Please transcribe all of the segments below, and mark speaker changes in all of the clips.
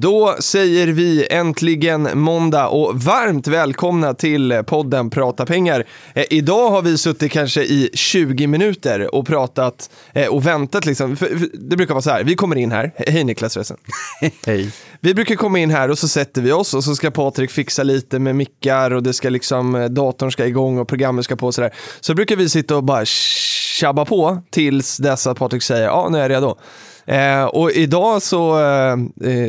Speaker 1: Då säger vi äntligen måndag och varmt välkomna till podden Prata pengar. Eh, idag har vi suttit kanske i 20 minuter och pratat eh, och väntat liksom. För, för det brukar vara så här, vi kommer in här, hej Niklas förresten.
Speaker 2: Hej.
Speaker 1: Vi brukar komma in här och så sätter vi oss och så ska Patrik fixa lite med mickar och det ska liksom, eh, datorn ska igång och programmet ska på och sådär. Så brukar vi sitta och bara tjabba på tills dess att Patrik säger, ja nu är jag redo. Eh, och idag så, eh,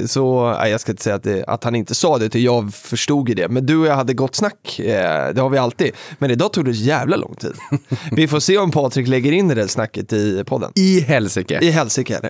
Speaker 1: så nej, jag ska inte säga att, det, att han inte sa det, utan jag förstod ju det. Men du och jag hade gott snack, eh, det har vi alltid. Men idag tog det jävla lång tid. vi får se om Patrik lägger in det där snacket i podden.
Speaker 2: I helsike.
Speaker 1: I helsike.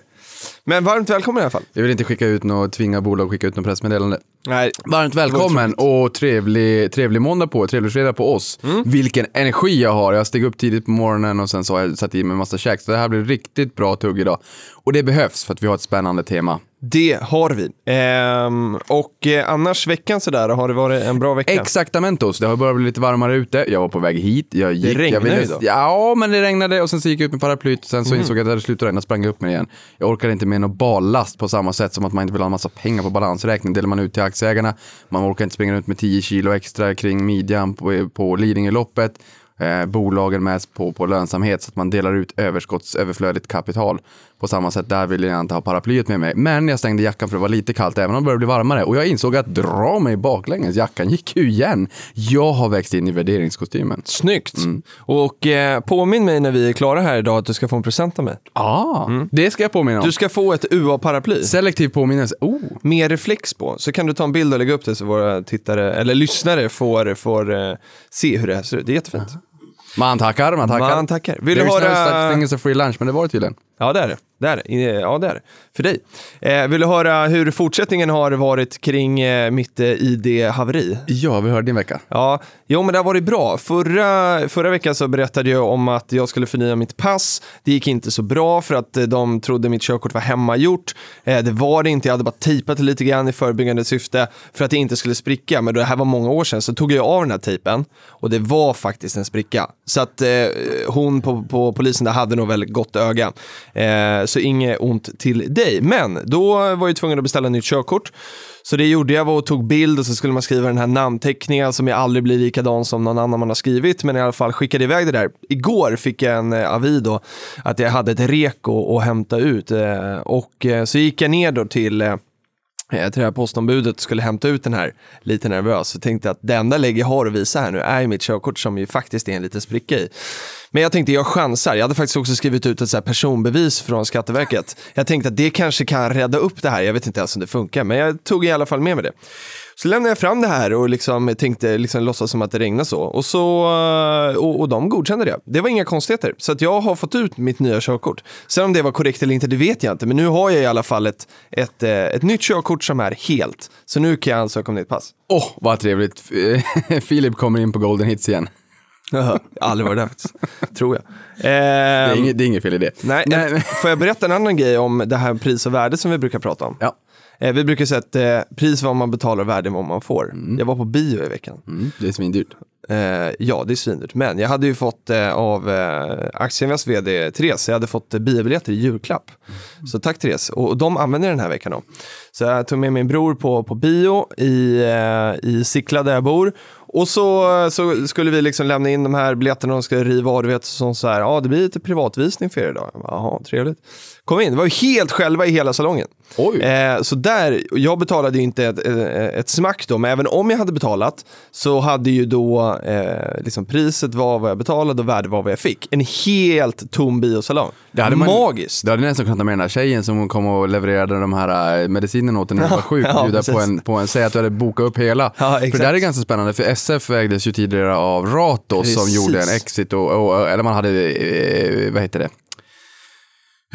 Speaker 1: Men varmt välkommen i alla fall.
Speaker 2: Jag vill inte skicka ut något, tvinga bolag att skicka ut något pressmeddelande.
Speaker 1: Nej,
Speaker 2: Varmt välkommen och trevlig, trevlig måndag på trevlig fredag på oss. Vilken energi jag har. Jag steg upp tidigt på morgonen och sen så har jag satt i mig en massa käk. Så det här blir riktigt bra tugg idag. Och det behövs för att vi har ett spännande tema.
Speaker 1: Det har vi. Ehm, och eh, annars veckan sådär, har det varit en bra vecka?
Speaker 2: Exaktamentos, det har börjat bli lite varmare ute. Jag var på väg hit. Jag gick,
Speaker 1: regnar
Speaker 2: jag ville-
Speaker 1: då.
Speaker 2: Ja, men det regnade och sen så gick jag ut med paraplyt. Sen så insåg jag att det hade slutat regna sprang upp mig igen. Jag orkar inte med någon ballast på samma sätt som att man inte vill ha en massa pengar på balansräkning. Delar man ut till aktieägarna. Man orkar inte springa runt med 10 kilo extra kring midjan på, på Lidingöloppet. Eh, bolagen mäts på, på lönsamhet så att man delar ut överskottsöverflödigt kapital. På samma sätt där vill jag inte ha paraplyet med mig. Men jag stängde jackan för det var lite kallt även om det började bli varmare. Och jag insåg att dra mig baklänges, jackan gick ju igen. Jag har växt in i värderingskostymen.
Speaker 1: Snyggt. Och eh, påminn mig när vi är klara här idag att du ska få en present av mig.
Speaker 2: Ah, det ska jag påminna om.
Speaker 1: Du ska få ett UA-paraply
Speaker 2: Selektiv påminnelse. Oh.
Speaker 1: med reflex på. Så kan du ta en bild och lägga upp det så våra tittare, eller lyssnare får, får eh, se hur det här ser ut. Det är jättefint.
Speaker 2: Man tackar, man tackar.
Speaker 1: Man tackar. Vill du
Speaker 2: There's no such
Speaker 1: höra...
Speaker 2: thing as a free lunch, men det var det tydligen.
Speaker 1: Ja, det är det. det, är det. Ja, det är det. För dig. Eh, vill du höra hur fortsättningen har varit kring eh, mitt eh, ID-haveri?
Speaker 2: Ja, vi hörde din vecka.
Speaker 1: Ja, jo men det har varit bra. Förra, förra veckan så berättade jag om att jag skulle förnya mitt pass. Det gick inte så bra för att eh, de trodde mitt körkort var hemmagjort. Eh, det var det inte, jag hade bara tejpat det lite grann i förebyggande syfte för att det inte skulle spricka. Men det här var många år sedan så tog jag av den här tejpen och det var faktiskt en spricka. Så att eh, hon på, på polisen där hade nog väldigt gott öga. Eh, så inget ont till dig. Men då var jag tvungen att beställa nytt körkort. Så det gjorde jag var och tog bild och så skulle man skriva den här namnteckningen som jag aldrig blir likadan som någon annan man har skrivit. Men i alla fall skickade iväg det där. Igår fick jag en eh, avi då att jag hade ett reko att hämta ut. Eh, och eh, så gick jag ner då till eh, jag eh, till det här postombudet och skulle hämta ut den här lite nervös. Så tänkte jag att det enda läge jag har att visa här nu är mitt körkort som ju faktiskt är en liten spricka i. Men jag tänkte jag chansar. Jag hade faktiskt också skrivit ut ett så här personbevis från Skatteverket. Jag tänkte att det kanske kan rädda upp det här. Jag vet inte ens om det funkar, men jag tog i alla fall med mig det. Så lämnade jag fram det här och liksom tänkte liksom låtsas som att det regnar så. Och, så eh, och, och de godkände det. Det var inga konstigheter. Så att jag har fått ut mitt nya körkort. Sen om det var korrekt eller inte, det vet jag inte. Men nu har jag i alla fall ett, ett, eh, ett nytt körkort som är helt. Så nu kan jag ansöka om nytt pass.
Speaker 2: Åh, vad trevligt. Filip kommer in på Golden Hits igen.
Speaker 1: Jag har aldrig varit där faktiskt, tror jag.
Speaker 2: Det är,
Speaker 1: Ehm,
Speaker 2: inget, det är inget fel i det.
Speaker 1: Nej,
Speaker 2: Nej,
Speaker 1: får jag berätta en annan grej om det här pris och värde som vi brukar prata om?
Speaker 2: Ja.
Speaker 1: Eh, vi brukar säga att eh, pris vad man betalar och värde vad man får. Jag var på bio i veckan.
Speaker 2: Mm, det är svindyrt.
Speaker 1: Eh, ja, det är svindyrt. Men jag hade ju fått eh, av eh, Aktieinvests vd Therese, jag hade fått eh, biobiljetter i julklapp. Så tack Therese. Och, och de använder den här veckan då. Så jag tog med min bror på, på bio i, eh, i Sickla där jag bor. Och så, så skulle vi liksom lämna in de här biljetterna och de ska riva av, du vet, så, så här, ja det blir lite privatvisning för er idag. Jag Jaha, trevligt. Kom in, det var ju helt själva i hela salongen.
Speaker 2: Oj.
Speaker 1: Eh, så där, jag betalade ju inte ett, eh, ett smack då, men även om jag hade betalat så hade ju då eh, liksom priset var vad jag betalade och värdet var vad jag fick. En helt tom biosalong.
Speaker 2: Det hade man-
Speaker 1: Magiskt.
Speaker 2: Du hade nästan kunnat ta med den här tjejen som kom och levererade de här äh, medicinerna åt dig när du var sjuk.
Speaker 1: ja, precis.
Speaker 2: på en, på en, säga att du hade bokat upp hela.
Speaker 1: Ja,
Speaker 2: för det här är ganska spännande, för SF ägdes ju tidigare av Ratos som
Speaker 1: Precis.
Speaker 2: gjorde en exit, och, och, eller man hade, eh, vad heter det?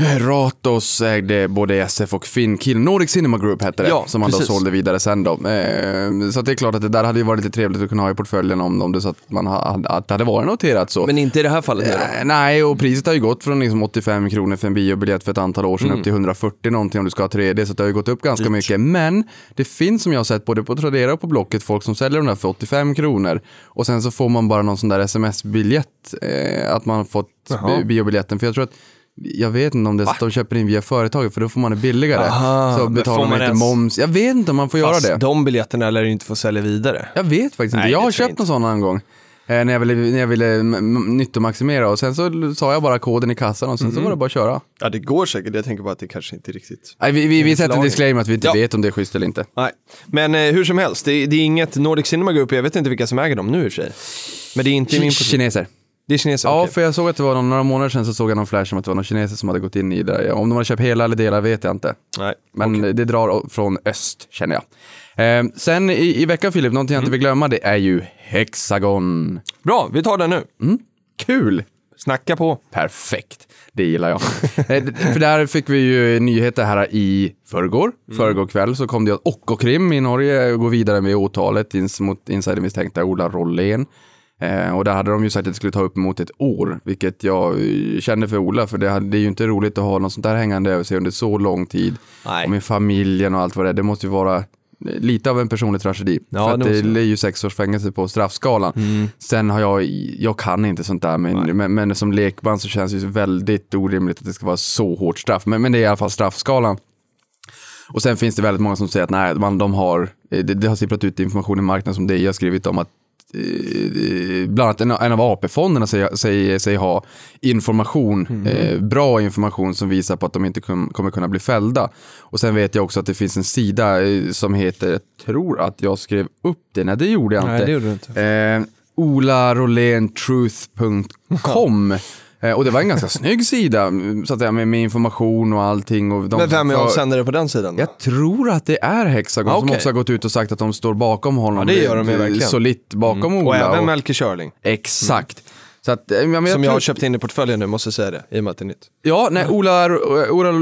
Speaker 2: Ratos ägde både SF och Finnkill. Nordic Cinema Group hette det,
Speaker 1: Ja,
Speaker 2: som man då
Speaker 1: precis.
Speaker 2: sålde vidare sen då. Eh, så det är klart att det där hade ju varit lite trevligt att kunna ha i portföljen om, om det så att, man ha, att det hade varit noterat så.
Speaker 1: Men inte i det här fallet. då?
Speaker 2: Eh, Nej, och priset har ju gått från liksom 85 kronor för en biobiljett för ett antal år sedan
Speaker 1: Mm.
Speaker 2: upp till 140 någonting om du ska ha 3D, så det har ju gått upp ganska mycket. Men det finns som jag har sett både på Tradera och på Blocket folk som säljer de där för 85 kronor och sen så får man bara någon sån där sms-biljett, eh, att man har fått
Speaker 1: Jaha.
Speaker 2: biobiljetten. För jag tror att jag vet inte om det är så att de köper in via företaget för då får man det billigare.
Speaker 1: Aha,
Speaker 2: så betalar man
Speaker 1: man
Speaker 2: inte
Speaker 1: ens-
Speaker 2: moms. Jag vet inte om man får
Speaker 1: Fast
Speaker 2: göra det.
Speaker 1: de biljetterna lär du inte få sälja vidare.
Speaker 2: Jag vet faktiskt inte.
Speaker 1: Nej,
Speaker 2: Jag
Speaker 1: det
Speaker 2: har
Speaker 1: jag
Speaker 2: köpt någon sån en gång. Eh, när jag ville, när jag ville nyttomaximera och sen så sa jag bara koden i kassan och sen
Speaker 1: Mhm.
Speaker 2: så var det bara att köra.
Speaker 1: Ja, det går säkert. Jag tänker bara att det kanske inte riktigt...
Speaker 2: Nej, vi, vi, vi sätter en disclaimer att vi inte
Speaker 1: Ja.
Speaker 2: vet om det är schysst eller inte.
Speaker 1: Nej, men eh, hur som helst, det, det är inget Nordic Cinema Group, jag vet inte vilka som äger dem nu i och för sig. Men det är inte i min.
Speaker 2: Kineser.
Speaker 1: Det är kineser,
Speaker 2: Ja,
Speaker 1: okej.
Speaker 2: för jag såg att det var någon, några månader sedan så såg jag någon flash om att det var några kineser som hade gått in i det. där. Om de hade köpt hela eller delar vet jag inte.
Speaker 1: Nej.
Speaker 2: Men det drar från öst känner jag. Eh, sen i, i veckan Filip, någonting jag
Speaker 1: Mm.
Speaker 2: inte vill glömma det är ju Hexagon.
Speaker 1: Bra, vi tar den nu.
Speaker 2: Kul!
Speaker 1: Snacka på.
Speaker 2: Perfekt, det gillar jag. Eh, För där fick vi ju nyheter här i förrgår. Förrgår kväll så kom det att Okkokrim i Norge går vidare med åtalet ins- mot insidermisstänkta Ola Rollén. Eh, och där hade de ju sagt att det skulle ta upp emot ett år, vilket jag eh, känner för Ola, för det, hade, det är ju inte roligt att ha något sånt där hängande över sig under så lång tid.
Speaker 1: Nej.
Speaker 2: Och med familjen och allt vad det är. Det måste ju vara eh, lite av en personlig tragedi.
Speaker 1: Ja,
Speaker 2: för att
Speaker 1: det
Speaker 2: det, är ju sex års fängelse på straffskalan. Sen har jag, jag kan inte sånt där, men, men, men som lekman så känns det ju väldigt orimligt att det ska vara så hårt straff. Men, men det är i alla fall straffskalan. Och sen finns det väldigt många som säger att nej, man, de har, eh, det, det har sipprat ut information i marknaden som det jag skrivit om att bland annat en, en av AP-fonderna säger, säger sig ha information, eh, bra information som visar på att de inte kom, kommer kunna bli fällda. Och sen vet jag också att det finns en sida eh, som heter, jag tror att jag skrev upp det, nej det gjorde jag inte.
Speaker 1: Nej, det gjorde inte.
Speaker 2: Eh, olarolentruth.com eh, och det var en ganska snygg sida mm, så att säga, med, med information och allting. Och de
Speaker 1: Men vem är
Speaker 2: för-
Speaker 1: avsändare på den sidan? då?
Speaker 2: jag tror att det är Hexagon
Speaker 1: Ah,
Speaker 2: som
Speaker 1: okej.
Speaker 2: också har gått ut och sagt att de står bakom honom.
Speaker 1: Ja, det gör de ju
Speaker 2: eh,
Speaker 1: verkligen. Mm.
Speaker 2: Solitt bakom
Speaker 1: Och
Speaker 2: Ola.
Speaker 1: även
Speaker 2: och-
Speaker 1: Melker Körling.
Speaker 2: Exakt. Så att, eh, men jag
Speaker 1: Som jag
Speaker 2: tror-
Speaker 1: har köpt in i portföljen nu, måste jag säga det, i och med att det är nytt.
Speaker 2: Ja, nej, Ola, Ola,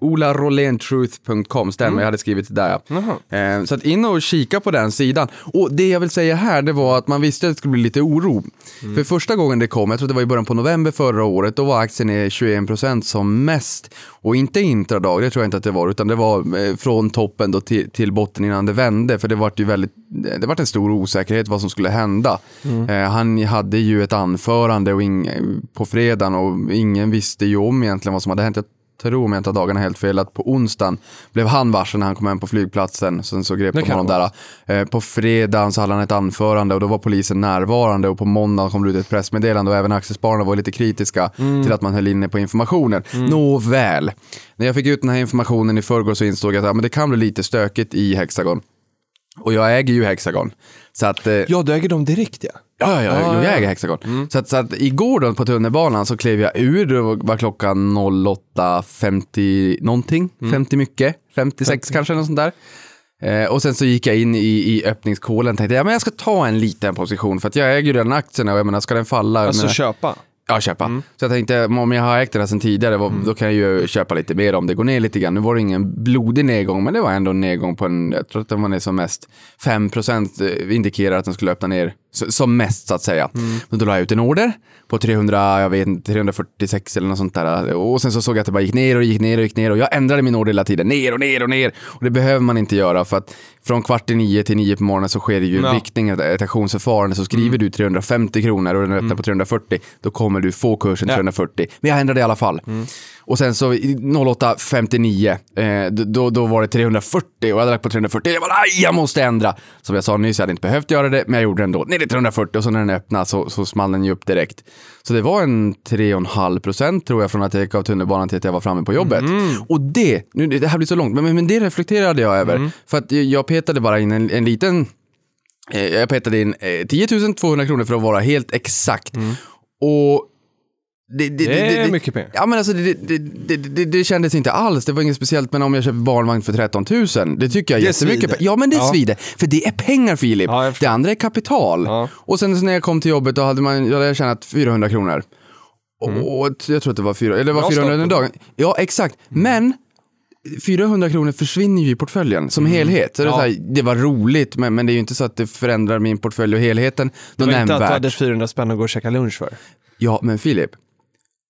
Speaker 2: olarolentruth.com stämmer,
Speaker 1: Mm.
Speaker 2: jag hade skrivit det där. Ja. Eh, så att in och kika på den sidan. Och det jag vill säga här, det var att man visste att det skulle bli lite oro.
Speaker 1: Mm.
Speaker 2: För första gången det kom, jag tror det var i början på november förra året, då var aktien ner 21% som mest. Och inte intradag, det tror jag inte att det var, utan det var eh, från toppen då till, till botten innan det vände. För det var ju väldigt, det var en stor osäkerhet vad som skulle hända. Eh, han hade ju ett anförande och ing, på fredagen och ingen visste ju om egentligen vad som hade hänt. Jag tror om jag inte har dagarna helt fel att på onsdagen blev han varse när han kom hem på flygplatsen. Sen så grep
Speaker 1: Det
Speaker 2: de honom där. Eh, på fredagen så hade han ett anförande och då var polisen närvarande och på måndagen kom det ut ett pressmeddelande och även aktiespararna var lite kritiska
Speaker 1: Mm.
Speaker 2: till att man höll inne på informationen. Nåväl, när jag fick ut den här informationen i förrgår så insåg jag att ja, men det kan bli lite stökigt i Hexagon. Och jag äger ju Hexagon. Så att, eh,
Speaker 1: Ja, du äger dem direkt ja.
Speaker 2: Ja, ja, ja,
Speaker 1: Ja,
Speaker 2: jag
Speaker 1: ja.
Speaker 2: äger Hexagon. Så, att, så att igår då på tunnelbanan så klev jag ur, det var klockan 08.50 någonting, 50 mycket, 56 kanske något sånt där. Eh, och sen så gick jag in i, i öppningskolen och tänkte ja, men jag ska ta en liten position för att jag äger ju den aktien och jag menar ska den falla.
Speaker 1: Alltså
Speaker 2: menar,
Speaker 1: köpa.
Speaker 2: Ja, köpa. Så jag tänkte, om jag har ägt den här sedan tidigare, vad- då kan jag ju köpa lite mer om det går ner lite grann. Nu var det ingen blodig nedgång, men det var ändå en nedgång på en, jag tror att den var ner som mest 5% indikerar att den skulle öppna ner som mest så att säga. Men då la jag ut en order på 300, jag vet inte, 346 eller något sånt där. Och sen så såg jag att det bara gick ner och gick ner och gick ner och jag ändrade min order hela tiden, ner och ner och ner. Och det behöver man inte göra för att från kvart i nio till nio på morgonen så sker det ju en
Speaker 1: Ja.
Speaker 2: viktning, ett auktionsförfarande. Så skriver du 350 kronor och den öppnar på 340, då kommer du få kursen
Speaker 1: Ja.
Speaker 2: 340. Men jag ändrade i alla fall. Och sen så i 08.59, eh, då, då var det 340 och jag hade lagt på 340. Jag bara, aj, jag måste ändra. Som jag sa nyss, jag hade inte behövt göra det, men jag gjorde det ändå. Ner till 340 och så när den öppnade så, så small den ju upp direkt. Så det var en 3,5 procent tror jag från att jag gick av tunnelbanan till att jag var framme på jobbet. Och det, nu, det här blir så långt, men, men det reflekterade jag över. För att jag petade bara in en, en liten Eh, Jag petade in eh, 10 200 kronor för att vara helt exakt. Och det, det,
Speaker 1: Det är mycket pengar.
Speaker 2: Ja men alltså det, det, det, det, det kändes inte alls, det var inget speciellt. Men om jag köper barnvagn för 13 000, det tycker jag är
Speaker 1: Det
Speaker 2: jättemycket.
Speaker 1: svider.
Speaker 2: Ja men det
Speaker 1: Ja.
Speaker 2: svider. För det är pengar Filip.
Speaker 1: Ja, jag
Speaker 2: det andra är kapital.
Speaker 1: Ja.
Speaker 2: Och sen när jag kom till jobbet då hade man, jag hade tjänat 400 kronor. Och jag tror att det var, fyra, eller det var
Speaker 1: Bra
Speaker 2: 400 en
Speaker 1: start.
Speaker 2: dag. Ja, exakt. Men 400 kronor försvinner ju i portföljen som helhet. Så det,
Speaker 1: Ja.
Speaker 2: så här, det var roligt, men, men det är ju inte så att det förändrar min portfölj och helheten
Speaker 1: Det var inte att du hade
Speaker 2: nämnvärt.
Speaker 1: 400 spänn att gå och käka lunch för.
Speaker 2: Ja, men Filip.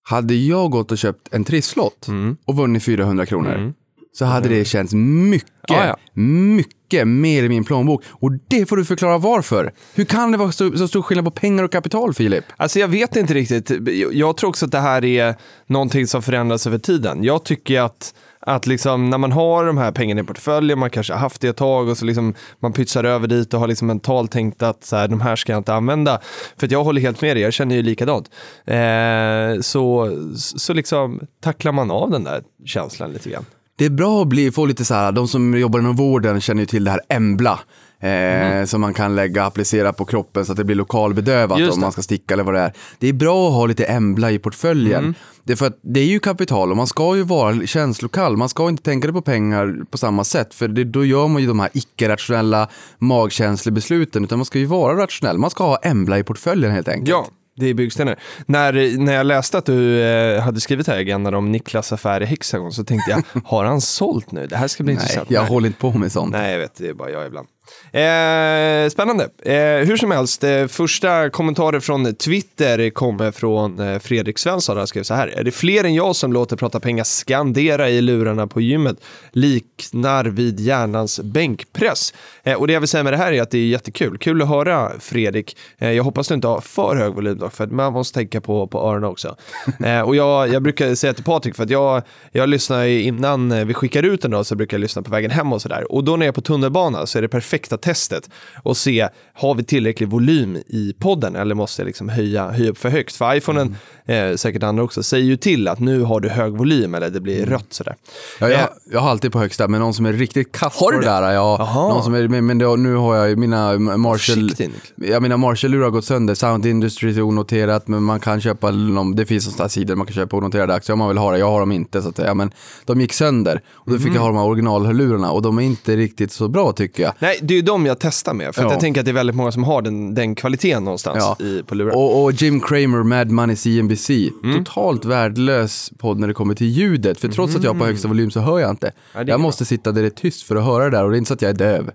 Speaker 2: Hade jag gått och köpt en trisslott
Speaker 1: Mm.
Speaker 2: och vunnit 400 kronor så hade det känts mycket,
Speaker 1: Ja, ja.
Speaker 2: mycket mer i min plånbok. Och det får du förklara varför. Hur kan det vara så, så stor skillnad på pengar och kapital, Filip?
Speaker 1: Alltså jag vet inte riktigt. Jag tror också att det här är någonting som förändras över tiden. Jag tycker att att liksom, när man har de här pengarna i portföljen, man kanske har haft det ett tag och så liksom man pytsar över dit och har liksom mentalt tänkt att så här, de här ska jag inte använda. För att jag håller helt med dig, jag känner ju likadant. Eh, så, så liksom tacklar man av den där känslan lite grann.
Speaker 2: Det är bra att bli, få lite så här, de som jobbar inom vården känner ju till det här Embla. Eh,
Speaker 1: Mm.
Speaker 2: Som man kan lägga, applicera på kroppen så att det blir lokalbedövat om
Speaker 1: det.
Speaker 2: man ska sticka eller vad det är. Det är bra att ha lite Embla i portföljen.
Speaker 1: Mm.
Speaker 2: Det är för att det är ju kapital och man ska ju vara känslokall. Man ska inte tänka på pengar på samma sätt för det, då gör man ju de här icke-rationella magkänslebesluten utan man ska ju vara rationell. Man ska ha Embla i portföljen helt enkelt.
Speaker 1: Ja, det är byggstenar. När, när jag läste att du eh, hade skrivit här i agendan om Niklas affär i Hexagon så tänkte jag, har han sålt nu? Det här ska bli
Speaker 2: Nej,
Speaker 1: intressant.
Speaker 2: jag
Speaker 1: Nej.
Speaker 2: håller inte på med sånt.
Speaker 1: Nej, jag vet, det är bara jag ibland. Eh, spännande. Eh, hur som helst, eh, första kommentarer från Twitter kommer från eh, Fredrik Svensson. Han skrev så här. Är det fler än jag som låter prata pengar skandera i lurarna på gymmet? Liknar vid hjärnans bänkpress. Eh, och det jag vill säga med det här är att det är jättekul. Kul att höra Fredrik. Eh, jag hoppas du inte har för hög volym dock, för att man måste tänka på, på öronen också. Och jag, jag brukar säga till Patrik, för att jag, jag lyssnar innan vi skickar ut den då, så brukar jag lyssna på vägen hem och sådär. Och då när jag är på tunnelbana så är det perfekta testet och se, har vi tillräcklig volym i podden eller måste jag liksom höja, höja upp för högt? För iPhonen, eh, säkert andra också, säger ju till att nu har du hög volym eller det blir rött sådär.
Speaker 2: Ja,
Speaker 1: Eh,
Speaker 2: jag, jag har alltid på högsta, men någon som är riktigt kass
Speaker 1: Har
Speaker 2: på
Speaker 1: du
Speaker 2: det där. Ja,
Speaker 1: Jaha.
Speaker 2: någon som är, men det, nu har jag mina Marshall... Ja, mina Marshall-lurar har gått sönder. Sound Industries är onoterat, men man kan köpa, det finns sådana sidor man kan köpa onoterade aktier om man vill ha det. Jag har dem inte, så att säga. Men de gick sönder. Och då fick
Speaker 1: Mhm.
Speaker 2: jag ha de här originalhörlurarna och de är inte riktigt så bra tycker jag.
Speaker 1: Nej, det är ju de jag testar med, för
Speaker 2: Ja.
Speaker 1: jag tänker att det är väldigt många som har den, den kvaliteten någonstans
Speaker 2: Ja.
Speaker 1: i, på lurar.
Speaker 2: Och, och Jim Cramer, Mad Money CNBC.
Speaker 1: Mm.
Speaker 2: Totalt värdelös podd när det kommer till ljudet. För trots att jag har på högsta volym så hör jag inte.
Speaker 1: Mm. Ja,
Speaker 2: jag måste sitta där det är tyst för att höra det där och det är inte så att jag är döv.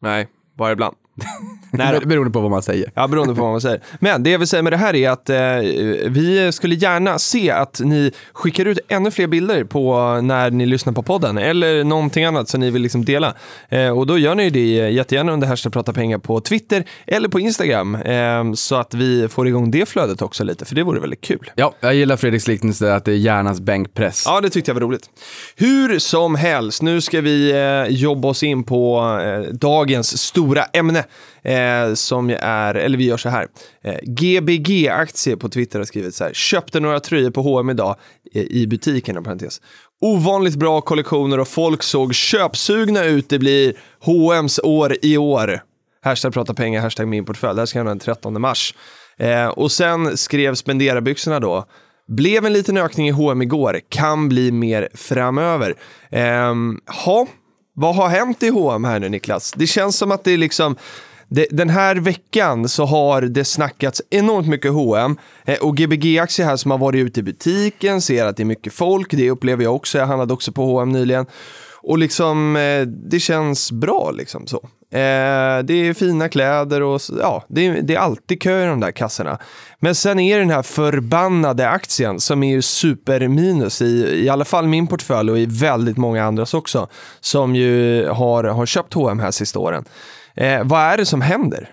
Speaker 1: Nej, bara ibland. Nej.
Speaker 2: Beroende på vad man säger.
Speaker 1: Ja, beroende på vad man säger. Men det jag vill säga med det här är att eh, vi skulle gärna se att ni skickar ut ännu fler bilder på när ni lyssnar på podden eller någonting annat som ni vill liksom dela. Eh, och då gör ni det jättegärna under hashtag prata pengar på Twitter eller på Instagram eh, så att vi får igång det flödet också lite, för det vore väldigt kul.
Speaker 2: Ja, jag gillar Fredriks liknelse att det är hjärnans bänkpress.
Speaker 1: Ja, det tyckte jag var roligt. Hur som helst, nu ska vi eh, jobba oss in på eh, dagens stora ämne. Eh, som är, eller vi gör så här. Eh, GBG-aktie på Twitter har skrivit så här. Köpte några tröjor på H&M idag eh, i butiken, parentes. Ovanligt bra kollektioner och folk såg köpsugna ut. Det blir H&M's år i år. Hashtag prata pengar, hashtag min portfölj. Det här ska jag den 13 mars. Eh, och sen skrev spenderarbyxorna då. Blev en liten ökning i H&M igår, kan bli mer framöver. Ehm, ha, vad har hänt i H&M här nu Niklas? Det känns som att det är liksom det, den här veckan så har det snackats enormt mycket H&M eh, och Gbg-aktier här som har varit ute i butiken ser att det är mycket folk, det upplever jag också, jag handlade också på H&M nyligen. Och liksom, eh, det känns bra liksom så. Eh, det är fina kläder och ja, det är, det är alltid kö i de där kassorna. Men sen är det den här förbannade aktien som är ju superminus i, i alla fall min portfölj och i väldigt många andras också. Som ju har, har köpt H&M här sista åren. Eh, vad är det som händer?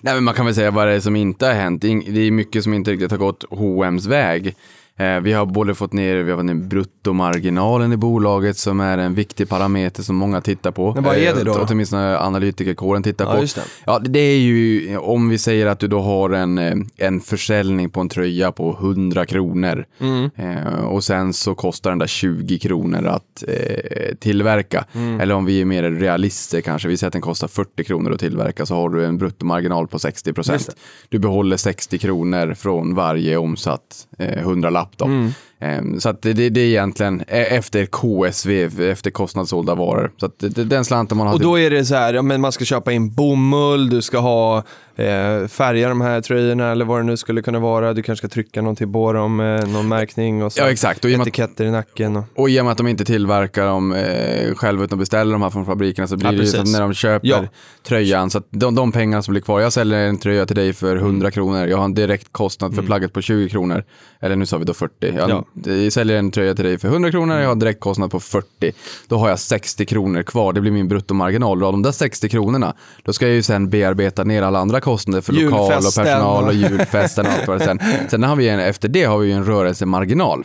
Speaker 2: Nej, men man kan väl säga vad det är som inte har hänt. Det är- Det är mycket som inte riktigt har gått H&M's väg. Eh, Vi har både fått ner, vi har fått ner bruttomarginalen i bolaget som är en viktig parameter som många tittar på.
Speaker 1: Men vad är det då?
Speaker 2: Eh, Åtminstone analytikerkåren tittar
Speaker 1: Ja,
Speaker 2: på.
Speaker 1: just det.
Speaker 2: Ja, det är ju om vi säger att du då har en, eh, en försäljning på en tröja på 100 kronor
Speaker 1: Mm.
Speaker 2: och sen så kostar den där 20 kronor att tillverka.
Speaker 1: Mm.
Speaker 2: Eller om vi är mer realister kanske, vi säger att den kostar 40 kronor att tillverka så har du en bruttomarginal på 60
Speaker 1: Just
Speaker 2: procent. Du behåller 60 kronor från varje omsatt eh, hundralapp då.
Speaker 1: Mm.
Speaker 2: Ehm, Så att det, det, det är egentligen e- efter KSV, efter kostnadssålda varor. Så att det, den slanten man har
Speaker 1: Och då är det så här, ja, men man ska köpa in bomull, du ska ha eh, färga de här tröjorna eller vad det nu skulle kunna vara. Du kanske ska trycka någonting på dem, eh, någon märkning och så.
Speaker 2: Ja, exakt. Och
Speaker 1: etiketter i nacken. Och...
Speaker 2: Och i och med att de inte tillverkar dem eh, själva utan beställer de här från fabrikerna så blir
Speaker 1: Ja,
Speaker 2: det ju när de köper
Speaker 1: Ja.
Speaker 2: tröjan, så att de, de pengarna som blir kvar, jag säljer en tröja till dig för
Speaker 1: Mm.
Speaker 2: 100 kronor, jag har en direkt kostnad för plagget på 20 kronor, eller nu sa vi då 40, jag,
Speaker 1: Ja.
Speaker 2: Jag säljer en tröja till dig för 100 kronor, jag har en direkt kostnad på 40, då har jag 60 kronor kvar, det blir min bruttomarginal, och av de där 60 kronorna, då ska jag ju sen bearbeta ner alla andra kostnader för lokal och personal och
Speaker 1: och-
Speaker 2: julfesten och allt vad det sen. Sen har vi en, efter det har vi ju en rörelsemarginal.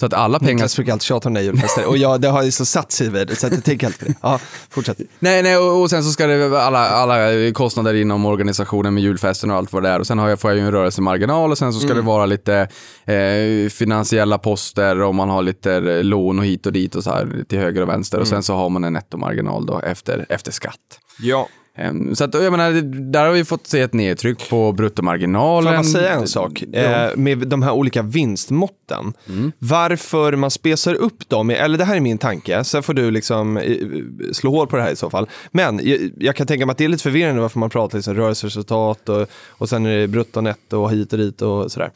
Speaker 2: Så att alla pengar
Speaker 1: Niklas brukar alltid tjata om det julfester och jag, det har ju så satt sig vid så att jag tänker alltid på det. Ja, fortsätt.
Speaker 2: Nej, nej och, och sen så ska det alla, alla kostnader inom organisationen med julfesten och allt vad det är. Och sen har jag, får jag ju en rörelsemarginal och sen så ska det vara lite eh, finansiella poster och man har lite eh, lån och hit och dit och så här till höger och vänster. Och sen så har man en nettomarginal då efter, efter skatt.
Speaker 1: Ja.
Speaker 2: Ehm, Så att, jag menar, där har vi fått se ett nedtryck på bruttomarginalen.
Speaker 1: Får jag bara säga en sak?
Speaker 2: Ja.
Speaker 1: Eh, med de här olika vinstmåtten.
Speaker 2: Mm.
Speaker 1: Varför man spesar upp dem, eller det här är min tanke, sen får du liksom eh, slå hål på det här i så fall. Men jag, jag kan tänka mig att det är lite förvirrande varför man pratar liksom rörelseresultat och, och sen är det brutto, netto och hit och dit och sådär.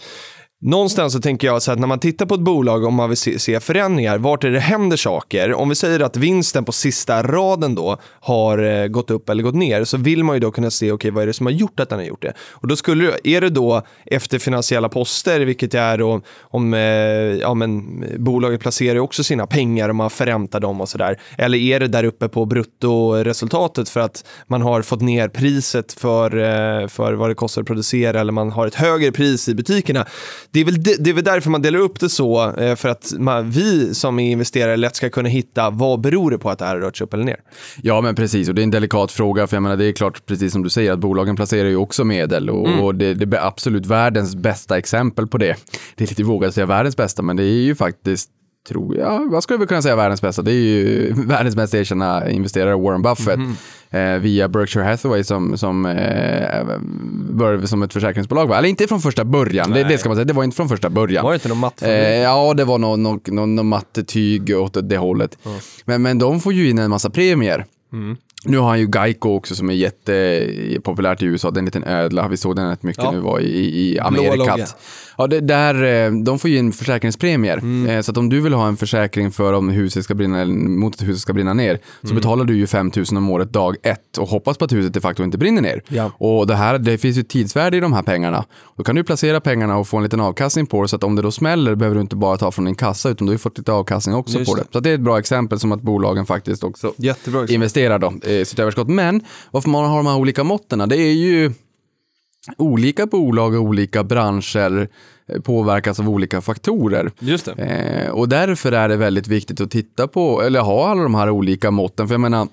Speaker 1: Någonstans så tänker jag så att när man tittar på ett bolag om man vill se, se förändringar, vart är det händer saker? Om vi säger att vinsten på sista raden då har eh, gått upp eller gått ner så vill man ju då kunna se, okej vad är det som har gjort att den har gjort det? Och då skulle är det då efter finansiella poster, vilket är då om eh, ja, men, bolaget placerar ju också sina pengar och man förräntar dem och sådär. Eller är det där uppe på bruttoresultatet för att man har fått ner priset för, eh, för vad det kostar att producera eller man har ett högre pris i butikerna. Det är väl, det, är väl därför man delar upp det så, eh, för att man, vi som är investerare lätt ska kunna hitta vad beror det på att det här har rört sig upp eller ner.
Speaker 2: Ja, men precis. Och det är en delikat fråga. För jag menar, det är klart, precis som du säger, att bolagen placerar ju också medel. Och,
Speaker 1: Mm.
Speaker 2: och det, det är absolut världens bästa exempel på det. Det är lite vågat att säga världens bästa, men det är ju faktiskt tror jag, vad skulle vi kunna säga världens bästa? Det är ju världens mest erkända investerare Warren Buffett
Speaker 1: Mhm.
Speaker 2: Eh, via Berkshire Hathaway som, som eh, började som ett försäkringsbolag. Va? Eller inte från första början, det, det ska man säga. Det var inte från första början.
Speaker 1: Var det inte någon mattfabrik?
Speaker 2: Eh, ja, det var någon, någon, någon, mattetyg åt det hållet. Men, men de får ju in en massa premier. Nu har han ju Geico också som är jättepopulärt i USA. Det är en liten ödla. Vi såg den rätt mycket
Speaker 1: Ja.
Speaker 2: nu var i, i
Speaker 1: logga.
Speaker 2: Amerikat. Ja, det, där, eh, de får ju in försäkringspremier.
Speaker 1: Mm.
Speaker 2: Eh, Så om du vill ha en försäkring för om huset ska brinna, eller mot att huset ska brinna ner, så
Speaker 1: Mm.
Speaker 2: betalar du ju 5 000 om året dag ett och hoppas på att huset de facto inte brinner ner.
Speaker 1: Ja.
Speaker 2: Och det, här, det finns ju tidsvärde i de här pengarna. Då kan du placera pengarna och få en liten avkastning på det, så att om det då smäller behöver du inte bara ta från din kassa, utan du har fått lite avkastning också
Speaker 1: Just
Speaker 2: på det.
Speaker 1: det.
Speaker 2: Så det är ett bra exempel som att bolagen faktiskt också
Speaker 1: Jättebra
Speaker 2: investerar då, eh, sitt överskott. Men varför man har de här olika måtten, det är ju olika bolag och olika branscher eh, påverkas av olika faktorer.
Speaker 1: Just.
Speaker 2: Eh, och därför är det väldigt viktigt att titta på, eller ha alla de här olika måtten. För jag menar,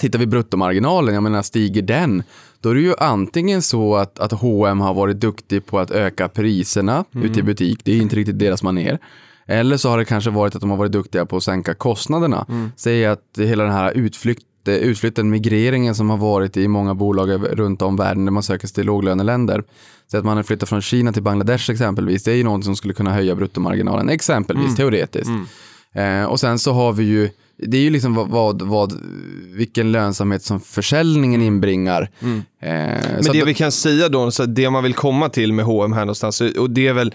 Speaker 2: tittar vi bruttomarginalen, jag menar stiger den, då är det ju antingen så att, att H&M har varit duktig på att öka priserna ute i butik, det är inte riktigt deras manér. Eller så har det kanske varit att de har varit duktiga på att sänka kostnaderna. Säg att hela den här utflykt, eh, utflytten, migreringen som har varit i många bolag runt om världen där man söker sig till låglöneländer. Så att man har flyttat från Kina till Bangladesh exempelvis, det är ju något som skulle kunna höja bruttomarginalen, exempelvis teoretiskt. Eh, och sen så har vi ju, det är ju liksom vad, vad, vad vilken lönsamhet som försäljningen inbringar. Eh,
Speaker 1: Men det
Speaker 2: att-
Speaker 1: vi kan säga då, så det man vill komma till med H&M här någonstans, och det är väl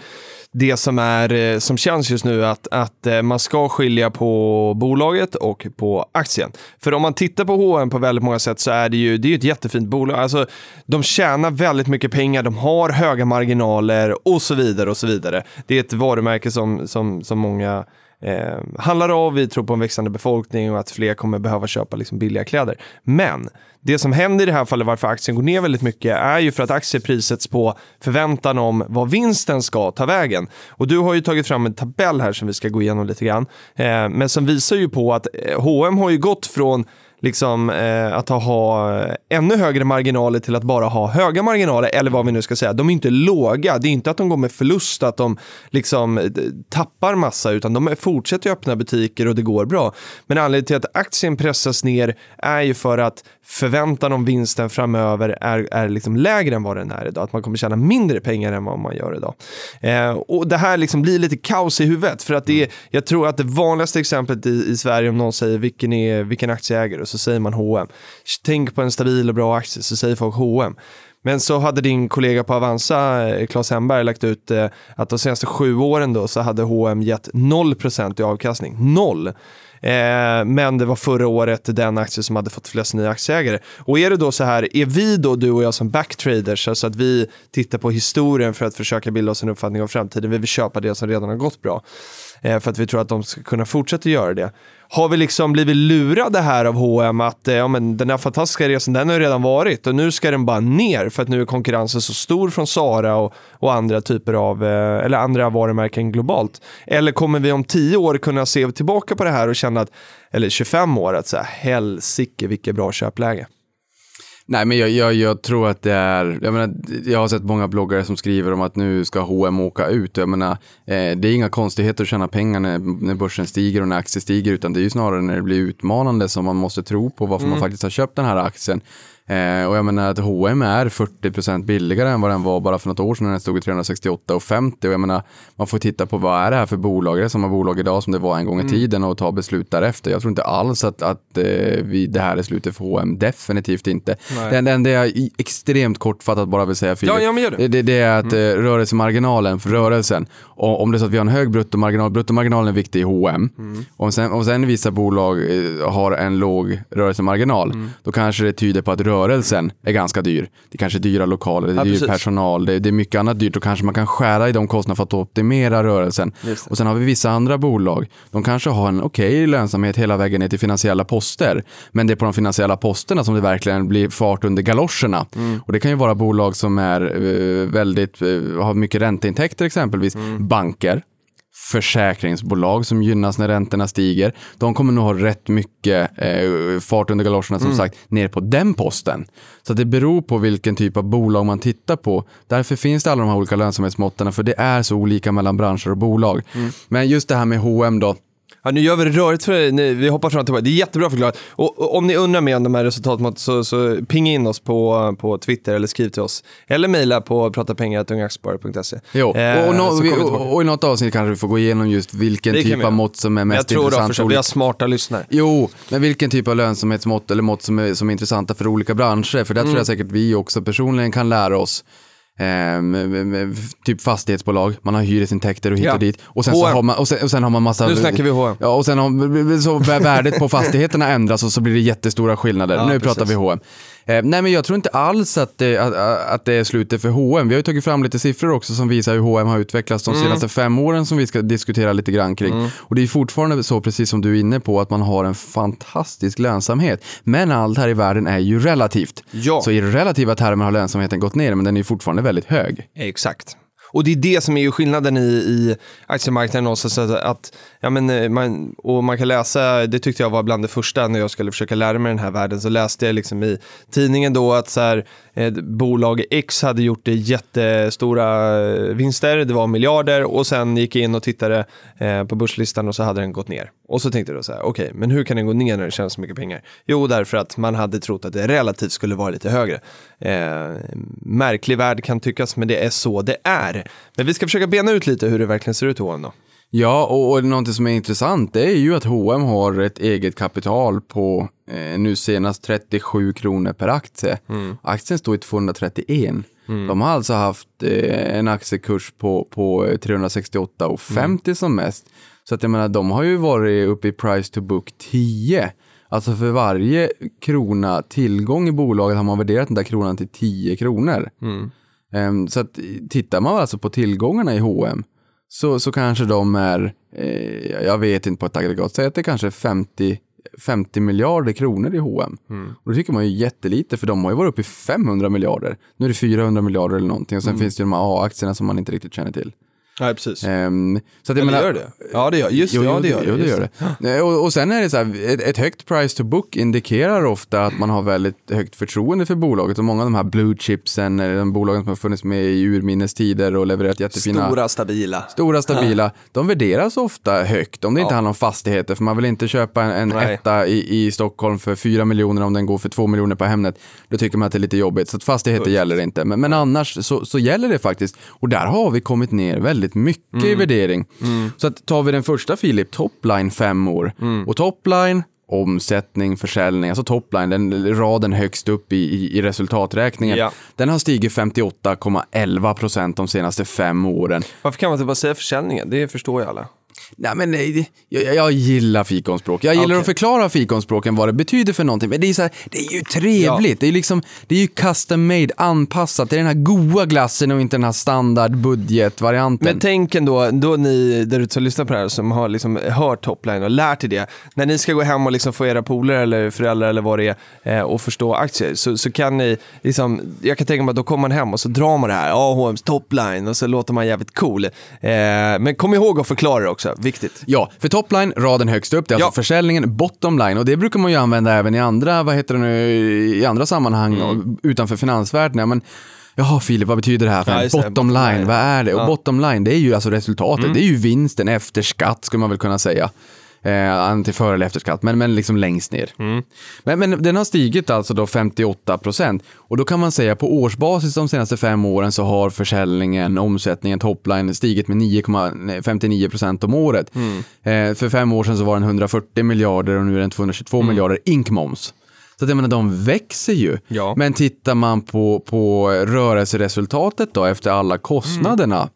Speaker 1: det som, är, eh, som känns just nu, att, att eh, man ska skilja på bolaget och på aktien. För om man tittar på H&M på väldigt många sätt så är det ju det är ju ett jättefint bolag. Alltså, de tjänar väldigt mycket pengar, de har höga marginaler och så vidare. och så vidare. Det är ett varumärke som, som, som många eh, handlar av. Vi tror på en växande befolkning och att fler kommer behöva köpa liksom, billiga kläder. Men det som händer i det här fallet, varför aktien går ner väldigt mycket, är ju för att aktiepriset på förväntan om vad vinsten ska ta vägen. Och du har ju tagit fram en tabell här som vi ska gå igenom lite grann, eh, men som visar ju på att H&M har ju gått från liksom, eh, att ha, ännu högre marginaler till att bara ha höga marginaler, eller vad vi nu ska säga. De är inte låga, det är inte att de går med förlust, att de liksom eh, tappar massa, utan de fortsätter öppna butiker och det går bra. Men anledningen till att aktien pressas ner är ju för att förväntan om vinsten framöver är, är liksom lägre än vad den är idag. Att man kommer tjäna mindre pengar än vad man gör idag. Eh, och det här liksom blir lite kaos i huvudet. För att det är, jag tror att det vanligaste exemplet i, i Sverige om någon säger vilken, är, vilken aktieägare och så säger man H&M. Tänk på en stabil och bra aktie så säger folk H&M. Men så hade din kollega på Avanza, eh, Claes Hemberg, lagt ut eh, att de senaste sju åren då så hade H&M gett 0% i avkastning. Noll. Eh, men det var förra året den aktie som hade fått flest nya aktieägare. Och är det då så här, är vi då, du och jag som backtraders, alltså att vi tittar på historien för att försöka bilda oss en uppfattning om framtiden, vi vill köpa det som redan har gått bra. Eh, för att vi tror att de ska kunna fortsätta göra det. Har vi liksom blivit lurade här av H&M att eh, ja, men den här fantastiska resan den har ju redan varit och nu ska den bara ner för att nu är konkurrensen så stor från Sara och, och andra typer av, eh, eller andra varumärken globalt. Eller kommer vi om tio år kunna se tillbaka på det här och känna att, eller 25 år, att så här, helsike vilket bra köpläge.
Speaker 2: Nej, men jag, jag, jag, tror att det är, jag menar, jag har sett många bloggare som skriver om att nu ska H&M åka ut. Jag menar, eh, det är inga konstigheter att tjäna pengar när, när börsen stiger och när aktier stiger, utan det är ju snarare när det blir utmanande som man måste tro på varför mm. man faktiskt har köpt den här aktien. Eh, och jag menar att H&M är 40% billigare än vad den var bara för något år sedan när den stod i 368,50 och jag menar man får titta på vad är det här för bolag, är det samma bolag idag som det var en gång i mm. tiden och ta beslut därefter. Jag tror inte alls att, att eh, vi, det här är slutet för H&M definitivt inte. Nej. Det enda jag extremt kortfattat bara vill säga Filip,
Speaker 1: ja, det.
Speaker 2: Det, det. är att mm. eh, rörelsemarginalen för rörelsen, och om det är så att vi har en hög bruttomarginal, bruttomarginalen är viktig i H&M mm. och sen, om sen vissa bolag eh, har en låg rörelsemarginal, mm. då kanske det tyder på att rörelsen rörelsen är ganska dyr. Det är kanske är dyra lokaler, det är ja, dyr precis. personal, det är, det är, mycket annat dyrt och kanske man kan skära i de kostnaderna för att optimera rörelsen. Och sen har vi vissa andra bolag, de kanske har en okej okay lönsamhet hela vägen ner till finansiella poster, men det är på de finansiella posterna som det verkligen blir fart under galoscherna. Mm. Och det kan ju vara bolag som är uh, väldigt, uh, har mycket ränteintäkter exempelvis, mm. banker, försäkringsbolag som gynnas när räntorna stiger. De kommer nog ha rätt mycket eh, fart under galoscherna som mm. sagt ner på den posten. Så det beror på vilken typ av bolag man tittar på. Därför finns det alla de här olika lönsamhetsmåtten för det är så olika mellan branscher och bolag. Mm. Men just det här med H&M då,
Speaker 1: Ja, nu gör vi det rörigt för dig. Vi hoppar fram tillbaka. Det är jättebra förklarat. Och, och om ni undrar mer om de här resultatmåtten så, så pinga in oss på, på Twitter eller skriv till oss. Eller mejla på pratapengar.ungaaktiesparare.se.
Speaker 2: Jo, eh, och, no, vi, och, och, i något avsnitt kanske vi får gå igenom just vilken typ av mått som är mest intressant. Jag tror
Speaker 1: intressant. vi har smarta lyssnare.
Speaker 2: Jo, men vilken typ av lönsamhetsmått eller mått som är, som är intressanta för olika branscher. För där mm. tror jag säkert vi också personligen kan lära oss Eh, typ fastighetsbolag, man har hyresintäkter och hit ja. och dit. Och sen, har man, och, sen, och sen har man massa...
Speaker 1: Nu snackar vi H&M.
Speaker 2: Ja, och sen har, så värdet på fastigheterna ändras och så blir det jättestora skillnader. Ja, nu precis. pratar vi H&M. Eh, nej, men jag tror inte alls att det, att, att det är slutet för H&M. Vi har ju tagit fram lite siffror också som visar hur H&M har utvecklats de mm. senaste fem åren som vi ska diskutera lite grann kring. Mm. Och det är fortfarande så, precis som du är inne på, att man har en fantastisk lönsamhet. Men allt här i världen är ju relativt.
Speaker 1: Ja.
Speaker 2: Så i relativa termer har lönsamheten gått ner, men den är fortfarande väldigt hög.
Speaker 1: Exakt. Och det är det som är ju skillnaden i, i aktiemarknaden någonstans. Att, att, ja, men, eh, man, och man kan läsa, det tyckte jag var bland det första när jag skulle försöka lära mig den här världen, så läste jag liksom i tidningen då att så här, eh, bolag X hade gjort det jättestora eh, vinster, det var miljarder och sen gick jag in och tittade eh, på börslistan och så hade den gått ner. Och så tänkte jag så här, okej, okay, men hur kan den gå ner när det tjänar så mycket pengar? Jo, därför att man hade trott att det relativt skulle vara lite högre. Eh, märklig värld kan tyckas, men det är så det är. Men vi ska försöka bena ut lite hur det verkligen ser ut i H&M då.
Speaker 2: Ja, och, och någonting som är intressant det är ju att H&M har ett eget kapital på eh, nu senast 37 kronor per aktie. Mm. Aktien står i 231. Mm. De har alltså haft eh, en aktiekurs på, på 368,50 mm. som mest. Så att jag menar, de har ju varit uppe i price to book 10. Alltså för varje krona tillgång i bolaget har man värderat den där kronan till 10 kronor. Mm. Um, så att tittar man alltså på tillgångarna i H&M så, så kanske de är, eh, jag vet inte på ett aggregat, säg att det kanske är 50, 50 miljarder kronor i H&M. Mm. Och då tycker man ju jättelite för de har ju varit uppe i 500 miljarder. Nu är det 400 miljarder eller någonting och sen mm. finns det ju de här A-aktierna som man inte riktigt känner till.
Speaker 1: Nej, precis.
Speaker 2: Ehm, så att jag menar,
Speaker 1: gör det? Ja, det gör just
Speaker 2: Jo,
Speaker 1: det. Ja, det gör
Speaker 2: jo, det. Gör det. Eh, Och, och sen är det så här, ett, ett högt price to book indikerar ofta att man har väldigt högt förtroende för bolaget. Och många av de här blue chipsen, de bolagen som har funnits med i urminnes tider och levererat jättefina
Speaker 1: Stora, stabila.
Speaker 2: Stora stabila, de värderas ofta högt om det inte
Speaker 1: Ja.
Speaker 2: handlar om fastigheter. För man vill inte köpa en, en
Speaker 1: Nej.
Speaker 2: etta i, i Stockholm för 4 miljoner om den går för 2 miljoner på Hemnet. Då tycker man att det är lite jobbigt. Så fastigheter gäller inte. Men, men annars så, så gäller det faktiskt. Och där har vi kommit ner väldigt mycket
Speaker 1: Mm.
Speaker 2: i värdering. Så att tar vi den första Filip, topline fem år.
Speaker 1: Mm.
Speaker 2: Och topline, omsättning, försäljning, alltså topline, den raden högst upp i, i, i resultaträkningen.
Speaker 1: Ja.
Speaker 2: Den har stigit 58,11 procent de senaste fem åren.
Speaker 1: Varför kan man inte bara säga försäljningen? Det förstår ju alla.
Speaker 2: Nej, men nej, jag, jag gillar fikonspråk. Jag gillar
Speaker 1: Okej.
Speaker 2: att förklara fikonspråken, vad det betyder för någonting. Men det är, så här, det är ju trevligt. Det, är liksom, det är ju custom made, anpassat till den här goa glassen och inte den här standard budgetvarianten.
Speaker 1: Men tänk ändå, då ni där ute som lyssnar på det här som har liksom hört topline och lärt er det. När ni ska gå hem och liksom få era polare eller föräldrar eller vad det är eh, och förstå aktier så, så kan ni, liksom, jag kan tänka mig att då kommer man hem och så drar man det här, AHMs topline och så låter man jävligt cool. Eh, men kom ihåg att förklara det också, viktigt.
Speaker 2: Ja, för topline, raden högst upp, det är
Speaker 1: Ja.
Speaker 2: alltså försäljningen, bottom line. Och det brukar man ju använda även i andra, vad heter det nu, i andra sammanhang
Speaker 1: Mm.
Speaker 2: och utanför finansvärlden. Men, Jaha Filip, vad betyder det här för
Speaker 1: Ja,
Speaker 2: bottom,
Speaker 1: bottom
Speaker 2: line? Vad är det? Och
Speaker 1: Ja. Mm.
Speaker 2: bottom line, det är ju alltså resultatet. Det är ju vinsten efter skatt, skulle man väl kunna säga. Eh, till före eller efter skatt, men, men liksom längst ner.
Speaker 1: Mm.
Speaker 2: Men, men den har stigit alltså då 58 procent. Och då kan man säga på årsbasis de senaste fem åren så har försäljningen, omsättningen, topline stigit med 9,59 procent om året.
Speaker 1: Mm.
Speaker 2: Eh, för fem år sedan så var den 140 miljarder och nu är den 222
Speaker 1: Mm.
Speaker 2: miljarder inkmoms. Så att jag menar, de växer ju.
Speaker 1: Ja.
Speaker 2: Men tittar man på, på rörelseresultatet då efter alla kostnaderna,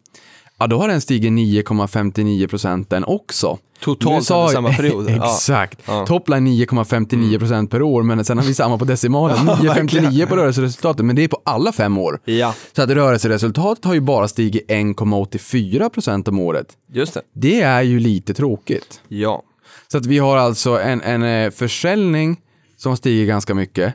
Speaker 2: ja då har den stigit 9,59 procent den också.
Speaker 1: Totalt under samma period.
Speaker 2: Exakt.
Speaker 1: Ja.
Speaker 2: Topline 9,59 procent per år, men sen har vi samma på decimalen. 9,59 på rörelseresultatet, men det är på alla fem år.
Speaker 1: Ja,
Speaker 2: Så att rörelseresultatet har ju bara stigit 1,84 procent om året.
Speaker 1: just det.
Speaker 2: Det är ju lite tråkigt.
Speaker 1: Ja.
Speaker 2: Så att vi har alltså en, en eh, försäljning som har stigit ganska mycket.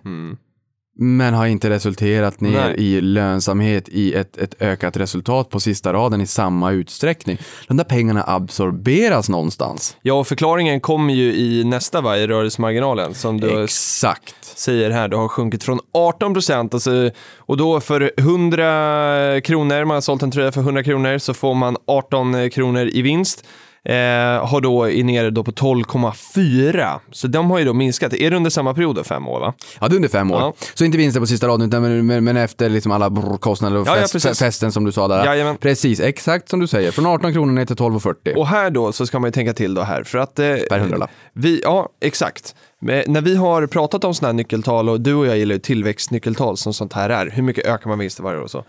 Speaker 2: Men har inte resulterat ner
Speaker 1: Nej.
Speaker 2: i lönsamhet i ett, ett ökat resultat på sista raden i samma utsträckning. De där pengarna absorberas någonstans.
Speaker 1: Ja, och förklaringen kommer ju i nästa va, i rörelsemarginalen som du
Speaker 2: Exakt.
Speaker 1: säger här, det har sjunkit från 18 procent alltså, och då för 100 kronor, man har sålt en tröja för 100 kronor så får man 18 kronor i vinst. Eh, har då är nere då på 12,4 så de har ju då minskat. Är det under samma period då, fem år va?
Speaker 2: Ja, det är under fem år.
Speaker 1: Ja.
Speaker 2: Så inte vinsten på sista raden, utan men, men, men efter liksom alla kostnader och
Speaker 1: Ja, ja,
Speaker 2: fest,
Speaker 1: precis.
Speaker 2: festen som du sa där.
Speaker 1: Jajamän.
Speaker 2: Precis, exakt som du säger. Från 18 kronor ner till 12,40.
Speaker 1: Och här då så ska man ju tänka till då här för att... Eh,
Speaker 2: Per hundralapp.
Speaker 1: Vi, ja, exakt. Men när vi har pratat om sådana här nyckeltal och du och jag gillar ju tillväxtnyckeltal som sånt här är. Hur mycket ökar man vinsten varje år och så.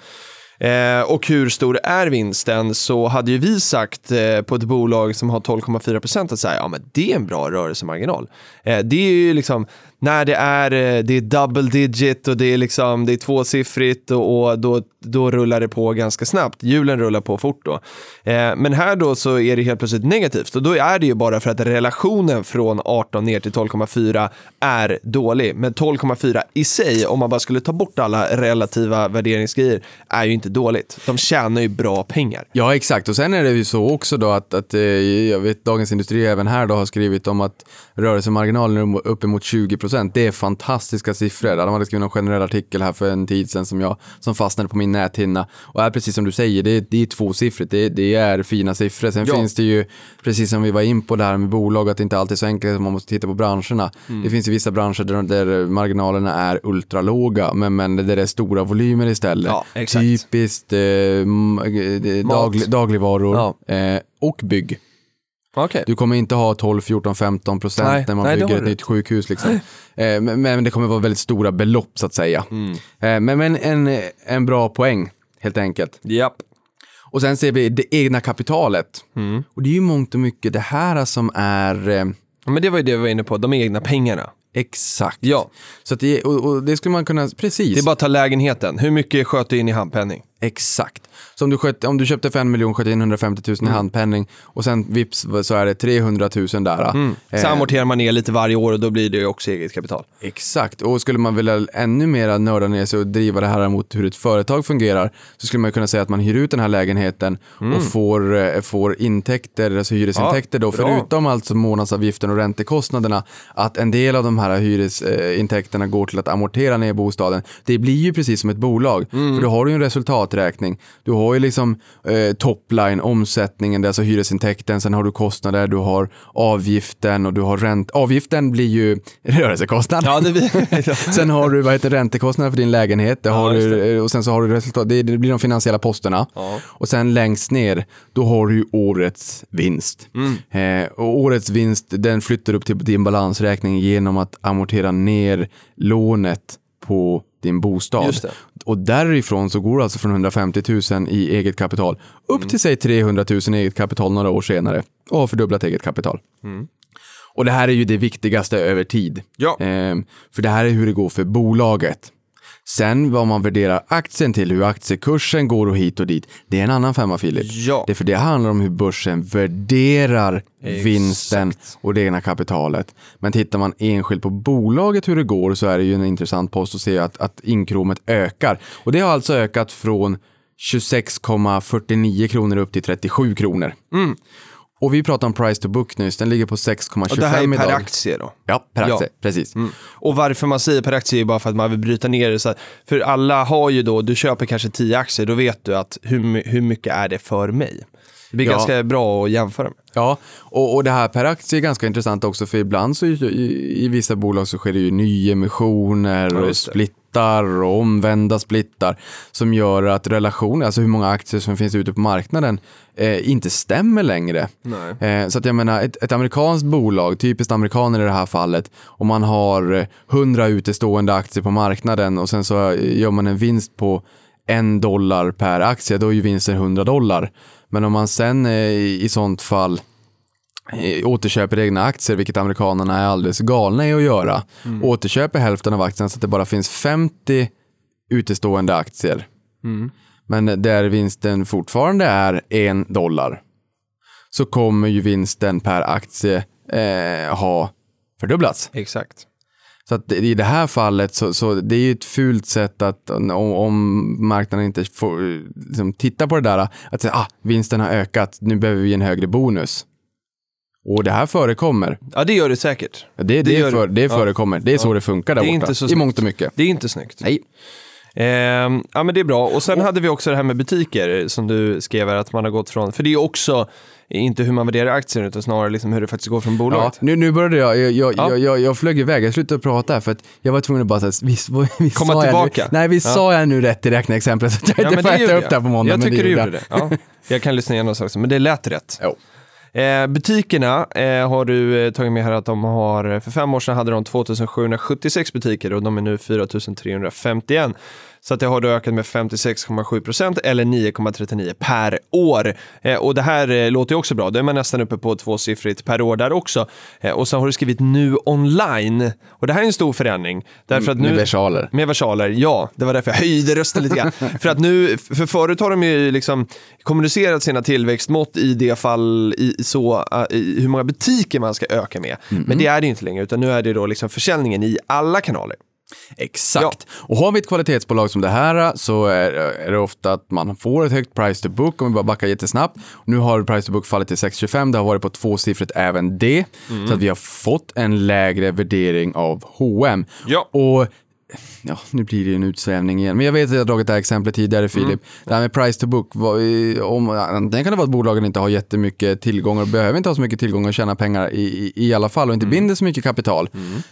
Speaker 1: Eh, och hur stor är vinsten så hade ju vi sagt eh, på ett bolag som har 12,4 procent att säga ja men det är en bra rörelsemarginal. Eh, det är ju liksom när det är, eh, det är double digit och det är liksom det är tvåsiffrigt och, och då, då rullar det på ganska snabbt. Hjulen rullar på fort då. Eh, men här då så är det helt plötsligt negativt och då är det ju bara för att relationen från 18 ner till 12,4 är dålig. Men 12,4 i sig, om man bara skulle ta bort alla relativa värderingsgrejer, är ju inte dåligt. De tjänar ju bra pengar.
Speaker 2: Ja, exakt. Och sen är det ju så också då att, att eh, jag vet Dagens Industri även här då har skrivit om att rörelsemarginalen är uppemot 20 procent. Det är fantastiska siffror. De hade skrivit en generell artikel här för en tid sedan som jag som fastnade på min näthinna. Och är precis som du säger, det är, det är tvåsiffrigt. Det, det är fina siffror. Sen
Speaker 1: Ja.
Speaker 2: finns det ju, precis som vi var in på det här med bolag, att det inte alltid är så enkelt att man måste titta på branscherna. Det finns ju vissa branscher där, där marginalerna är ultralåga, men, men där det är stora volymer istället.
Speaker 1: Ja, exakt.
Speaker 2: Typiskt eh, eh, daglig, dagligvaror
Speaker 1: Ja.
Speaker 2: eh, och bygg.
Speaker 1: Okej.
Speaker 2: Du kommer inte ha 12, 14, 15 procent
Speaker 1: Nej,
Speaker 2: när man
Speaker 1: nej,
Speaker 2: bygger ett nytt sjukhus. Liksom. Eh, men, men det kommer vara väldigt stora belopp så att säga.
Speaker 1: Mm.
Speaker 2: Eh, men men en, en bra poäng helt enkelt.
Speaker 1: Japp.
Speaker 2: Och sen ser vi det egna kapitalet.
Speaker 1: Mm.
Speaker 2: Och det är ju mångt och mycket det här som är eh,
Speaker 1: Ja, Men det var ju det vi var inne på, de egna pengarna.
Speaker 2: exakt.
Speaker 1: Ja,
Speaker 2: Så det, och, och det skulle man kunna, precis.
Speaker 1: det är bara att ta lägenheten. Hur mycket sköt du in i handpenning?
Speaker 2: Exakt. Så om du, sköt, om du köpte för en miljon, sköt in 150 000
Speaker 1: Mm.
Speaker 2: i handpenning och sen vips så är det 300 000 där.
Speaker 1: Mm. Så
Speaker 2: Eh,
Speaker 1: amorterar man ner lite varje år och då blir det ju också eget kapital.
Speaker 2: Exakt, och skulle man vilja ännu mer nörda ner sig och driva det här mot hur ett företag fungerar så skulle man kunna säga att man hyr ut den här lägenheten och får, eh, får intäkter, alltså hyresintäkter
Speaker 1: Mm. Ja,
Speaker 2: då,
Speaker 1: bra.
Speaker 2: förutom alltså månadsavgiften och räntekostnaderna, att en del av de här hyresintäkterna går till att amortera ner bostaden. Det blir ju precis som ett bolag,
Speaker 1: Mm.
Speaker 2: för då har du ju en resultaträkning. Du har ju liksom eh, topline, omsättningen, det är alltså hyresintäkten, sen har du kostnader, du har avgiften och du har ränt. Avgiften blir ju rörelsekostnad.
Speaker 1: Ja, blir...
Speaker 2: Sen har du vad heter, räntekostnader för din lägenhet det har
Speaker 1: just
Speaker 2: du, och sen så har du resultat, det, det blir de finansiella posterna.
Speaker 1: Ja.
Speaker 2: Och sen längst ner, då har du ju årets vinst.
Speaker 1: Mm.
Speaker 2: Eh, och årets vinst, den flyttar upp till din balansräkning genom att amortera ner lånet på din bostad.
Speaker 1: Just det.
Speaker 2: Och därifrån så går det alltså från 150 000 i eget kapital upp till säg 300 000 i eget kapital några år senare och har fördubblat eget kapital. Och det här är ju det viktigaste över tid.
Speaker 1: Ja.
Speaker 2: Ehm, för det här är hur det går för bolaget. Sen vad man värderar aktien till, hur aktiekursen går och hit och dit, det är en annan femma Filip.
Speaker 1: Ja.
Speaker 2: Det för det handlar om hur börsen värderar
Speaker 1: Exakt.
Speaker 2: vinsten och det egna kapitalet. Men tittar man enskilt på bolaget hur det går så är det ju en intressant post att se att, att inkromet ökar. Och det har alltså ökat från 26,49 kronor upp till 37 kronor. Och vi pratar om price to book nyss, den ligger på 6,25
Speaker 1: Mm. Och det här är
Speaker 2: idag.
Speaker 1: per aktie då?
Speaker 2: Ja, per
Speaker 1: Ja.
Speaker 2: aktie, precis.
Speaker 1: Mm. Och varför man säger per aktie är bara för att man vill bryta ner det. Så att, för alla har ju då, du köper kanske 10 aktier, då vet du att hur, hur mycket är det för mig? Det blir
Speaker 2: Ja.
Speaker 1: ganska bra att jämföra med.
Speaker 2: Ja, och, och det här per aktie är ganska intressant också för ibland så i, i, i vissa bolag så sker det ju nyemissioner
Speaker 1: Ja,
Speaker 2: och
Speaker 1: det.
Speaker 2: Splittar och omvända splittar som gör att relationer, alltså hur många aktier som finns ute på marknaden, eh, inte stämmer längre. Eh, så att jag menar, ett, ett amerikanskt bolag, typiskt amerikaner i det här fallet, om man har eh, 100 utestående aktier på marknaden och sen så eh, gör man en vinst på en dollar per aktie, då är ju vinsten 100 dollar. Men om man sen eh, i sånt fall återköper egna aktier, vilket amerikanerna är alldeles galna i att göra, återköper hälften av aktierna så att det bara finns 50 utestående aktier. Men där vinsten fortfarande är en dollar så kommer ju vinsten per aktie eh, ha fördubblats.
Speaker 1: Exakt.
Speaker 2: Så att i det här fallet så, så det är ju ett fult sätt att om, om marknaden inte får eh, liksom, titta på det där, att säga ah, vinsten har ökat, nu behöver vi en högre bonus. Och det här förekommer.
Speaker 1: Ja, det gör det säkert.
Speaker 2: Det, det,
Speaker 1: Det gör
Speaker 2: för,
Speaker 1: det.
Speaker 2: det
Speaker 1: Ja.
Speaker 2: förekommer. Det är så det funkar där
Speaker 1: Det är
Speaker 2: borta.
Speaker 1: inte så
Speaker 2: I
Speaker 1: snyggt.
Speaker 2: mångt och mycket.
Speaker 1: Det är inte snyggt.
Speaker 2: Nej.
Speaker 1: Ehm, ja, men det är bra. Och sen hade vi också det här med butiker som du skrev här, att man har gått från, för det är också inte hur man värderar aktien utan snarare liksom hur det faktiskt går från
Speaker 2: Ja,
Speaker 1: bolaget.
Speaker 2: nu, nu började jag, jag, jag,
Speaker 1: Ja.
Speaker 2: jag, jag, jag flög iväg, jag slutade prata här för att jag var tvungen att bara säga, visst, visst
Speaker 1: Komma
Speaker 2: sa jag
Speaker 1: tillbaka.
Speaker 2: Nu, nej, visst
Speaker 1: Ja.
Speaker 2: sa jag nu rätt i räkneexemplet? Så jag
Speaker 1: Ja,
Speaker 2: inte får
Speaker 1: det
Speaker 2: äta upp det här på måndag.
Speaker 1: Jag tycker du
Speaker 2: gjorde
Speaker 1: gjorde det. Ja. Jag kan lyssna igenom också, men det lät rätt.
Speaker 2: Jo.
Speaker 1: Eh, butikerna eh, har du eh, tagit med här att de har, eh, för fem år sedan hade de 2776 butiker och de är nu 4351. Så att det har då ökat med 56,7 procent eller 9,39 per år. Eh, och det här eh, låter ju också bra, då är man nästan uppe på tvåsiffrigt per år där också. Eh, och så har du skrivit nu online. Och det här är en stor förändring. Därför att nu,
Speaker 2: Med versaler.
Speaker 1: med versaler, ja. Det var därför jag höjde rösten lite grann. för att nu, för förut har de ju liksom kommunicerat sina tillväxtmått i det fall i, så, uh, i hur många butiker man ska öka med. Men det är det inte längre, utan nu är det då liksom försäljningen i alla kanaler.
Speaker 2: Exakt. Och har vi ett kvalitetsbolag som det här så är, är det ofta att man får ett högt price to book om vi bara backar jättesnabbt. Nu har price to book fallit till 6,25. Det har varit på tvåsiffrigt även det. Så att vi har fått en lägre värdering av H&M.
Speaker 1: Ja.
Speaker 2: Och Ja, nu blir det ju en utsvävning igen. Men jag vet att jag har dragit det här exemplet tidigare, Filip. Det här med price to book. Vad, om, antingen kan det vara att bolagen inte har jättemycket tillgångar och behöver inte ha så mycket tillgångar och tjäna pengar i, i, i alla fall och inte binder så mycket kapital.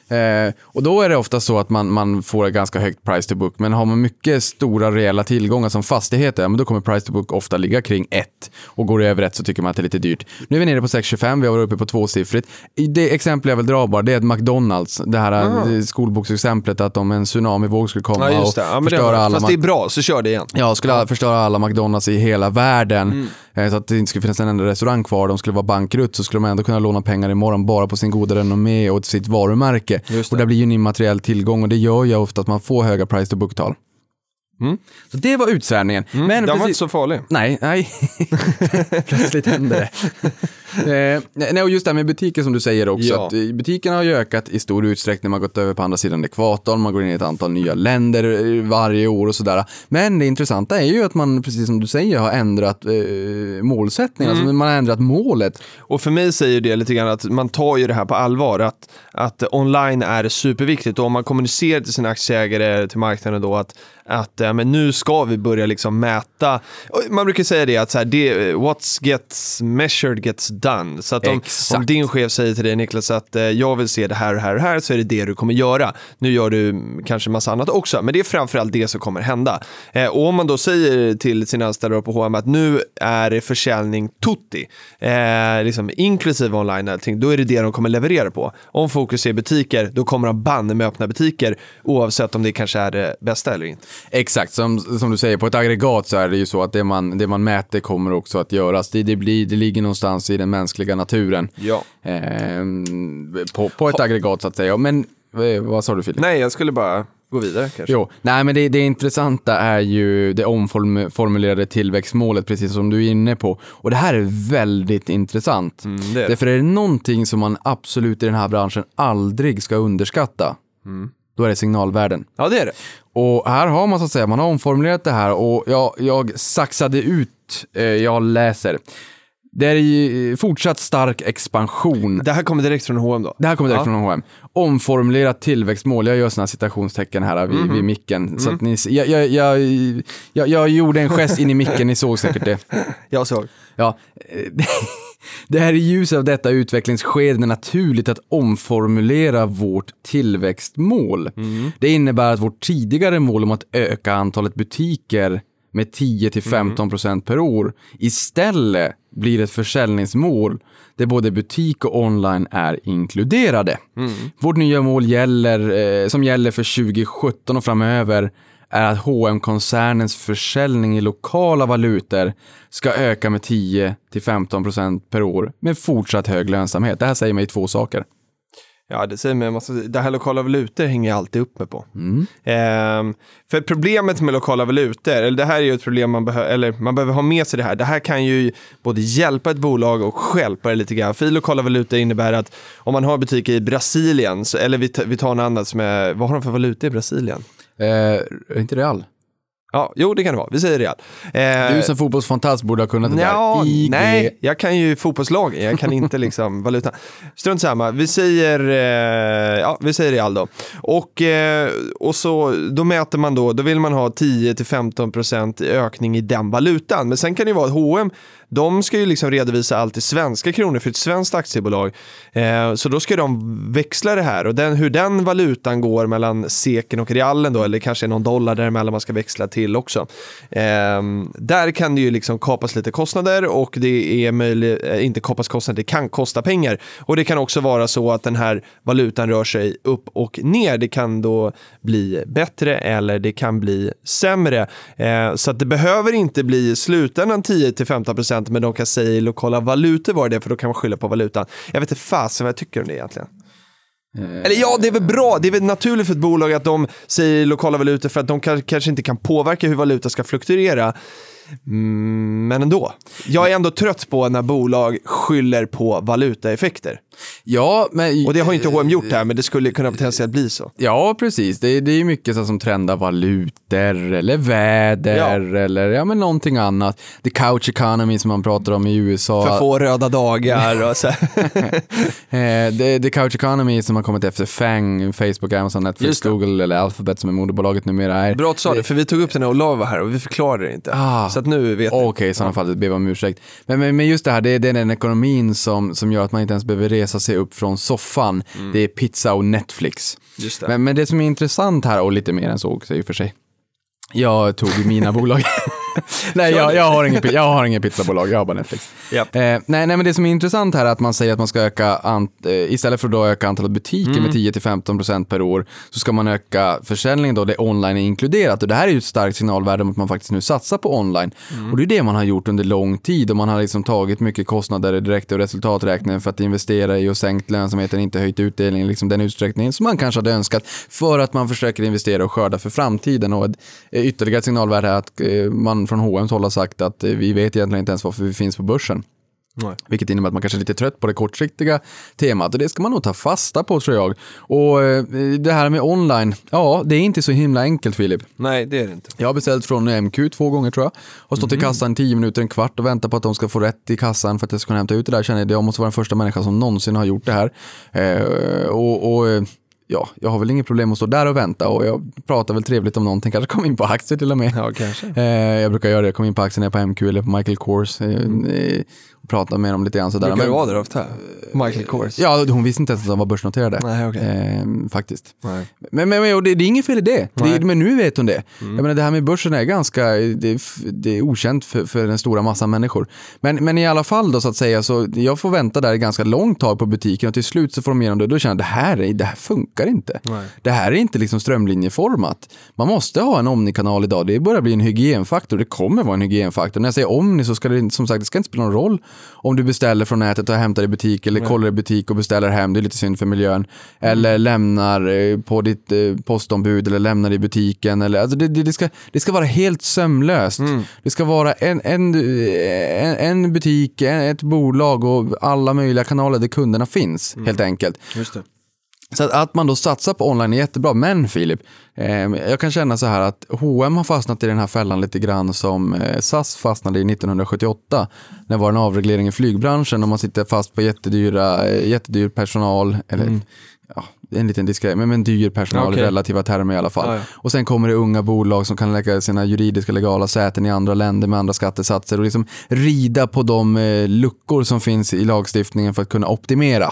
Speaker 2: Eh, och då är det ofta så att man, man får ett ganska högt price to book. Men har man mycket stora reella tillgångar som fastigheter, ja, men då kommer price to book ofta ligga kring 1. Och går det över 1 så tycker man att det är lite dyrt. Nu är vi nere på 6,25, vi har varit uppe på tvåsiffrigt. Det exempel jag vill dra bara, det är McDonalds, det här eh, skolboksexemplet att om en tsunamivåg skulle komma
Speaker 1: Ja, det.
Speaker 2: och
Speaker 1: Ja, men det
Speaker 2: förstöra
Speaker 1: var,
Speaker 2: alla
Speaker 1: fast det är bra, så kör det igen.
Speaker 2: Ja, skulle alla förstöra alla McDonalds i hela världen.
Speaker 1: Mm.
Speaker 2: Eh, Så att det inte skulle finnas en enda restaurang kvar, de skulle vara bankrutt, så skulle de ändå kunna låna pengar imorgon bara på sin goda renommé och sitt varumärke.
Speaker 1: Det.
Speaker 2: Och det blir ju en immateriell tillgång och det gör ju ofta att man får höga price to book-tal. Så det var utsvävningen. Men
Speaker 1: Den var
Speaker 2: precis-
Speaker 1: inte så farlig.
Speaker 2: Nej, nej. Plötsligt hände det. Eh, nej, och just det här med butiker som du säger också.
Speaker 1: Ja.
Speaker 2: Att eh, butikerna har ju ökat i stor utsträckning. Man har gått över på andra sidan ekvatorn. Man går in i ett antal nya länder eh, varje år och sådär. Men det intressanta är ju att man, precis som du säger, har ändrat eh, målsättningen. Alltså man har ändrat målet.
Speaker 1: Och för mig säger det lite grann att man tar ju det här på allvar, att, att online är superviktigt och om man kommunicerar till sina aktieägare, till marknaden då, att, att ja, men nu ska vi börja liksom mäta, man brukar säga det att så här, det, what gets measured gets done. Så att om, om din chef säger till dig Niklas att eh, jag vill se det här och här och här så är det det du kommer göra. Nu gör du kanske massa annat också, men det är framförallt det som kommer hända. Eh, och om man då säger till sina anställda på H&M att nu är det försäljning tutti, eh, liksom inklusive online allting, då är det det de kommer leverera på. Om fokus är butiker, då kommer de banne med öppna butiker oavsett om det kanske är det bästa eller inte.
Speaker 2: Exakt, som, som du säger, på ett aggregat så är det ju så att det man, det man mäter kommer också att göras. Det, det, blir, det ligger någonstans i den mänskliga naturen.
Speaker 1: Ja.
Speaker 2: Ehm, på, på ett aggregat så att säga. Men eh, vad sa du Filip?
Speaker 1: Nej, jag skulle bara gå vidare kanske.
Speaker 2: Jo, nej men det, det intressanta är ju det omformulerade tillväxtmålet, precis som du är inne på. Och det här är väldigt intressant.
Speaker 1: Mm, det är.
Speaker 2: Därför är det någonting som man absolut i den här branschen aldrig ska underskatta.
Speaker 1: Mm.
Speaker 2: Då är det signalvärden.
Speaker 1: Ja, det är det.
Speaker 2: Och här har man så att säga, man har omformulerat det här och jag, jag saxade ut, eh, jag läser. Det är ju fortsatt stark expansion.
Speaker 1: Det här kommer direkt från H&M då?
Speaker 2: Det här kommer direkt
Speaker 1: Ja.
Speaker 2: från H&M. Omformulerat tillväxtmål. Jag gör sådana citationstecken här vid,
Speaker 1: Mhm.
Speaker 2: vid micken.
Speaker 1: Mm.
Speaker 2: Så att ni, jag, jag, jag, jag, jag gjorde en gest in i micken, ni såg säkert det.
Speaker 1: Jag såg.
Speaker 2: Ja, eh, det här i ljuset av detta utvecklingsskede är naturligt att omformulera vårt tillväxtmål. Det innebär att vårt tidigare mål om att öka antalet butiker med 10-15% per år istället blir ett försäljningsmål där både butik och online är inkluderade. Vårt nya mål gäller, eh, som gäller för 2017 och framöver är att hm koncernens försäljning i lokala valutor ska öka med 10-15% per år med fortsatt hög lönsamhet. Det här säger mig två saker.
Speaker 1: Ja, det säger man en massa. Det här lokala valutor hänger jag alltid upp med på. Ehm, för problemet med lokala valutor, eller det här är ju ett problem man behöver, eller man behöver ha med sig det här. Det här kan ju både hjälpa ett bolag och stjälpa det lite grann. För i lokala valutor innebär att om man har butiker i Brasilien, så, eller vi, vi tar en annan som är, vad har de för valuta i Brasilien?
Speaker 2: Eh, inte real?
Speaker 1: Ja, jo det kan det vara. Vi säger Real. Eh,
Speaker 2: Du som fotbollsfotbollsfantast borde ha kunnat det
Speaker 1: Ja,
Speaker 2: där. IG.
Speaker 1: nej, jag kan ju fotbollslagen, jag kan inte liksom valutan. Strunt samma, vi säger, eh, ja, vi säger Real då. Och, eh, och så, då mäter man då, då vill man ha 10-15% ökning i den valutan. Men sen kan det ju vara att H&M de ska ju liksom redovisa allt i svenska kronor för ett svenskt aktiebolag. Eh, så då ska de växla det här och den, hur den valutan går mellan seken och realen då, eller kanske någon dollar däremellan man ska växla till också. Eh, där kan det ju liksom kapas lite kostnader och det är möjligt, eh, inte kapas kostnader, det kan kosta pengar. Och det kan också vara så att den här valutan rör sig upp och ner. Det kan då bli bättre eller det kan bli sämre. Eh, så att det behöver inte bli i slutändan 10-15% men de kan säga i lokala valutor var det för då kan man skylla på valutan. Jag vet inte fasen vad jag tycker om det egentligen. Eller ja, det är väl bra. Det är väl naturligt för ett bolag att de säger lokala valutor för att de kan, kanske inte kan påverka hur valuta ska fluktuera. Mm, men ändå. Jag är ändå trött på när bolag skyller på valutaeffekter.
Speaker 2: Ja, men...
Speaker 1: Och det har inte H&M gjort här, men det skulle kunna potentiellt bli så.
Speaker 2: Ja, precis. Det, det är mycket så som trendar valutor eller väder eller ja, men någonting annat. The couch economy som man pratar om i USA.
Speaker 1: För få röda dagar och så.
Speaker 2: Eh, det, det couch economy som har kommit efter FANG, Facebook, Amazon, Netflix. Google eller Alphabet som är moderbolaget numera är.
Speaker 1: Bra att du sa det, för vi tog upp den när Olav var här och vi förklarade det inte.
Speaker 2: Ah.
Speaker 1: Så att nu vet.
Speaker 2: Okej, i sådana fall ber jag om ursäkt. Men, men, men just det här, det är, det är den ekonomin som, som gör att man inte ens behöver resa sig upp från soffan. Det är pizza och Netflix.
Speaker 1: Just det.
Speaker 2: Men, men det som är intressant här, och lite mer än så också i och för sig. Jag tog mina bolag. nej, jag, jag, har ingen, jag har ingen pizzabolag, jag har bara Netflix.
Speaker 1: Japp.
Speaker 2: Eh, nej, nej, men det som är intressant här är att man säger att man ska öka, ant, eh, istället för att öka antalet butiker
Speaker 1: Mm.
Speaker 2: med 10-15% per år, så ska man öka försäljningen då, där online är inkluderat. Och det här är ju ett starkt signalvärde om att man faktiskt nu satsar på online.
Speaker 1: Mm.
Speaker 2: Och det är det man har gjort under lång tid och man har liksom tagit mycket kostnader direkt och resultaträkningen för att investera i och sänkt lönsamheten, inte höjt utdelningen, liksom den utsträckningen som man kanske hade önskat för att man försöker investera och skörda för framtiden. Och ytterligare signalvärde är att eh, man från H&M håll har sagt att eh, vi vet egentligen inte ens varför vi finns på börsen.
Speaker 1: Nej.
Speaker 2: Vilket innebär att man kanske är lite trött på det kortsiktiga temat och det ska man nog ta fasta på tror jag. Och eh, det här med online, ja det är inte så himla enkelt Filip.
Speaker 1: Nej, det är det inte.
Speaker 2: Jag har beställt från MQ två gånger tror jag. Har stått i kassan 10 minuter, en kvart och väntat på att de ska få rätt i kassan för att jag ska kunna hämta ut det där. Känner jag, jag måste vara den första människan som någonsin har gjort det här. Eh, och, och ja, jag har väl inget problem att stå där och vänta och jag pratar väl trevligt om någonting, kanske kom in på aktier till och med.
Speaker 1: Ja, kanske.
Speaker 2: Eh, jag brukar göra det, jag kommer in på aktien på MQ eller på Michael Kors eh, eh, prata med dem lite grann sådär.
Speaker 1: Brukar du vara där ofta? Michael Kors?
Speaker 2: Ja, hon visste inte ens att de var börsnoterade.
Speaker 1: Nej, okej.
Speaker 2: Eh, faktiskt.
Speaker 1: Nej.
Speaker 2: Men, men, men och det, det är inget fel i det. Det men nu vet hon det. Jag menar, det här med börsen är ganska det det är okänt för, för den stora massan människor. Men, men i alla fall då så att säga, så jag får vänta där ganska långt tag på butiken och till slut så får de igenom det. Då känner jag det här, är, det här funkar inte.
Speaker 1: Nej.
Speaker 2: Det här är inte liksom strömlinjeformat. Man måste ha en Omni-kanal idag. Det börjar bli en hygienfaktor. Det kommer vara en hygienfaktor. När jag säger Omni så ska det som sagt, det ska inte spela någon roll om du beställer från nätet och hämtar i butik eller kollar i butik och beställer hem. Det är lite synd för miljön. Eller lämnar eh, på ditt eh, postombud eller lämnar i butiken. Eller, alltså det, det, ska, det ska vara helt sömlöst. Det ska vara en, en, en, butik, ett bolag och alla möjliga kanaler där kunderna finns helt enkelt. Så att, att man då satsar på online är jättebra. Men Filip, eh, jag kan känna så här att H&M har fastnat i den här fällan lite grann som eh, SAS fastnade i 1978. När det var en avreglering i flygbranschen och man sitter fast på jättedyra, eh, jättedyr personal. Eller, ja, det är en liten diskret, men, men dyr personal
Speaker 1: Okej.
Speaker 2: i relativa termer i alla fall.
Speaker 1: Ja, ja.
Speaker 2: Och sen kommer det unga bolag som kan lägga sina juridiska legala säten i andra länder med andra skattesatser och liksom rida på de eh, luckor som finns i lagstiftningen för att kunna optimera.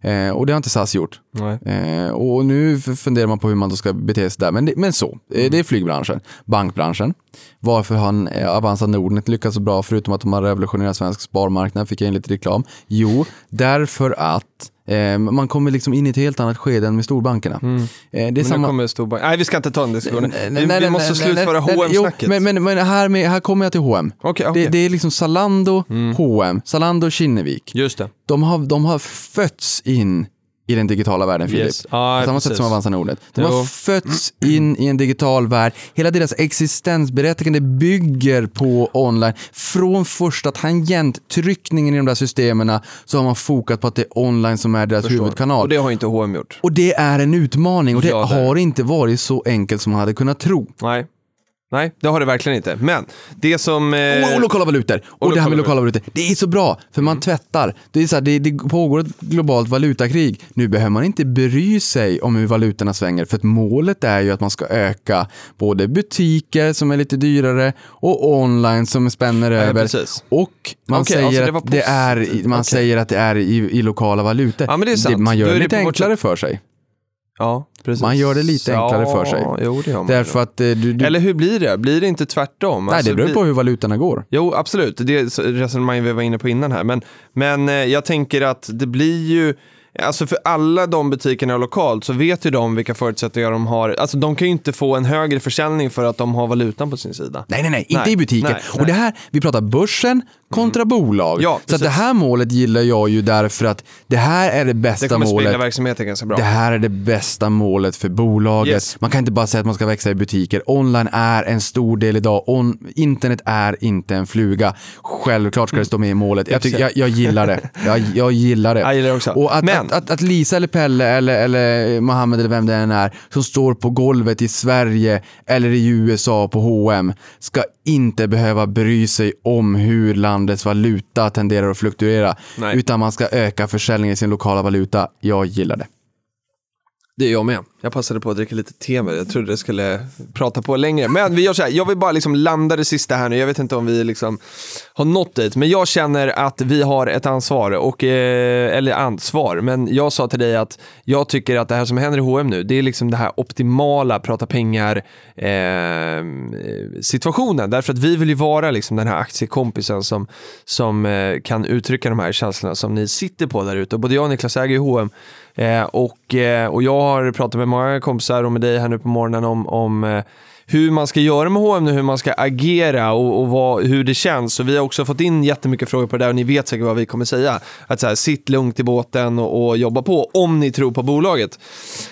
Speaker 2: Eh, och det har inte SAS gjort. Eh, och nu funderar man på hur man då ska bete sig där. Men, det, men så, eh, det är flygbranschen. Bankbranschen. Varför har eh, Avanza Nordnet lyckats så bra förutom att de har revolutionerat svensk sparmarknad? Fick jag in lite reklam. Jo, därför att man kommer liksom in i ett helt annat skede än med storbankerna. Eh, det är
Speaker 1: Men nu
Speaker 2: samma...
Speaker 1: kommer storbank. Nej, vi ska inte ta den diskussionen. Vi,
Speaker 2: nej,
Speaker 1: vi
Speaker 2: nej,
Speaker 1: måste
Speaker 2: nej,
Speaker 1: slutföra H&M-snacket.
Speaker 2: Men, men, men här, med, här kommer jag till H&M.
Speaker 1: Okej, okej.
Speaker 2: Det, det är liksom Zalando, H&M, Zalando och Kinnevik.
Speaker 1: Just det.
Speaker 2: De har, de har fötts in i den digitala världen, Filip.
Speaker 1: Yes. Ja,
Speaker 2: På samma sätt
Speaker 1: precis.
Speaker 2: som Avanza Nordnet. De har fötts in i en digital värld. Hela deras existensberättigande bygger på online. Från första tangenttryckningen i de där systemen så har man fokat på att det är online som är deras huvudkanal.
Speaker 1: Och det har inte H&M gjort.
Speaker 2: Och det är en utmaning och det
Speaker 1: Ja, det
Speaker 2: har inte varit så enkelt som man hade kunnat tro.
Speaker 1: Nej. Nej, det har det verkligen inte. Men det som... Eh,
Speaker 2: Och, och lokala valutor. Och, det här med
Speaker 1: lokala
Speaker 2: valutor. Det är så bra, för man tvättar. Det, är så här, det, det pågår ett globalt valutakrig. Nu behöver man inte bry sig om hur valutorna svänger, för att målet är ju att man ska öka både butiker som är lite dyrare och online som spänner över.
Speaker 1: precis.
Speaker 2: Och man
Speaker 1: Okej,
Speaker 2: säger
Speaker 1: alltså det
Speaker 2: att det är, man
Speaker 1: Okej.
Speaker 2: säger att det är i, i lokala valutor.
Speaker 1: Ja, men det är sant.
Speaker 2: man
Speaker 1: Då
Speaker 2: gör det
Speaker 1: det
Speaker 2: lite enklare för sig.
Speaker 1: Ja, precis.
Speaker 2: Man gör det lite enklare för sig.
Speaker 1: Jo, det gör man.
Speaker 2: Därför att eh, du, du
Speaker 1: Eller hur blir det? Blir det inte tvärtom?
Speaker 2: nej,
Speaker 1: Alltså,
Speaker 2: det beror
Speaker 1: blir-
Speaker 2: på hur valutorna går.
Speaker 1: Jo, absolut. Det är resonemang vi var inne på innan här. Men, men eh, jag tänker att det blir ju, alltså för alla de butikerna lokalt så vet ju de vilka förutsättningar de har. Alltså de kan ju inte få en högre försäljning för att de har valutan på sin sida.
Speaker 2: Nej, nej, nej, inte
Speaker 1: Nej,
Speaker 2: i butiken.
Speaker 1: nej,
Speaker 2: Och det här, vi pratar börsen kontra bolag.
Speaker 1: Ja,
Speaker 2: så det här målet gillar jag ju därför att det här är det
Speaker 1: Det
Speaker 2: bästa
Speaker 1: spegla
Speaker 2: målet.
Speaker 1: verksamheten ganska bra.
Speaker 2: Det här är det bästa målet för bolaget.
Speaker 1: Yes.
Speaker 2: Man kan inte bara säga att man ska växa i butiker. Online är en stor del idag. On internet är inte en fluga. Självklart ska det stå med i målet. Jag, tycker, jag, jag gillar det. Jag, jag gillar det.
Speaker 1: Jag gillar det också.
Speaker 2: Och att,
Speaker 1: Men-
Speaker 2: att, att, att Lisa eller Pelle eller, eller Mohammed eller vem det än är som står på golvet i Sverige eller i USA på H&M ska inte behöva bry sig om hur landets valuta tenderar att fluktuera.
Speaker 1: Nej.
Speaker 2: Utan man ska öka försäljningen i sin lokala valuta. Jag gillar det.
Speaker 1: Det är jag med. Jag passade på att dricka lite te med. Jag trodde det skulle prata på längre. Men vi gör så här, jag vill bara liksom landa det sista här nu. Jag vet inte om vi liksom har nått dit. Men jag känner att vi har ett ansvar. Och, eh, eller ansvar. Men jag sa till dig att jag tycker att det här som händer i H&M nu, det är liksom det här optimala prata pengar eh, situationen. Därför att vi vill ju vara liksom den här aktiekompisen som, som eh, kan uttrycka de här känslorna som ni sitter på där ute. Både jag och Niklas äger ju H&M Eh, och, eh, och jag har pratat med många kompisar och med dig här nu på morgonen om, om eh, hur man ska göra med H&M nu, hur man ska agera och, och vad, hur det känns. Så vi har också fått in jättemycket frågor på det där och ni vet säkert vad vi kommer säga. Att så här, sitt lugnt i båten och, och jobba på om ni tror på bolaget.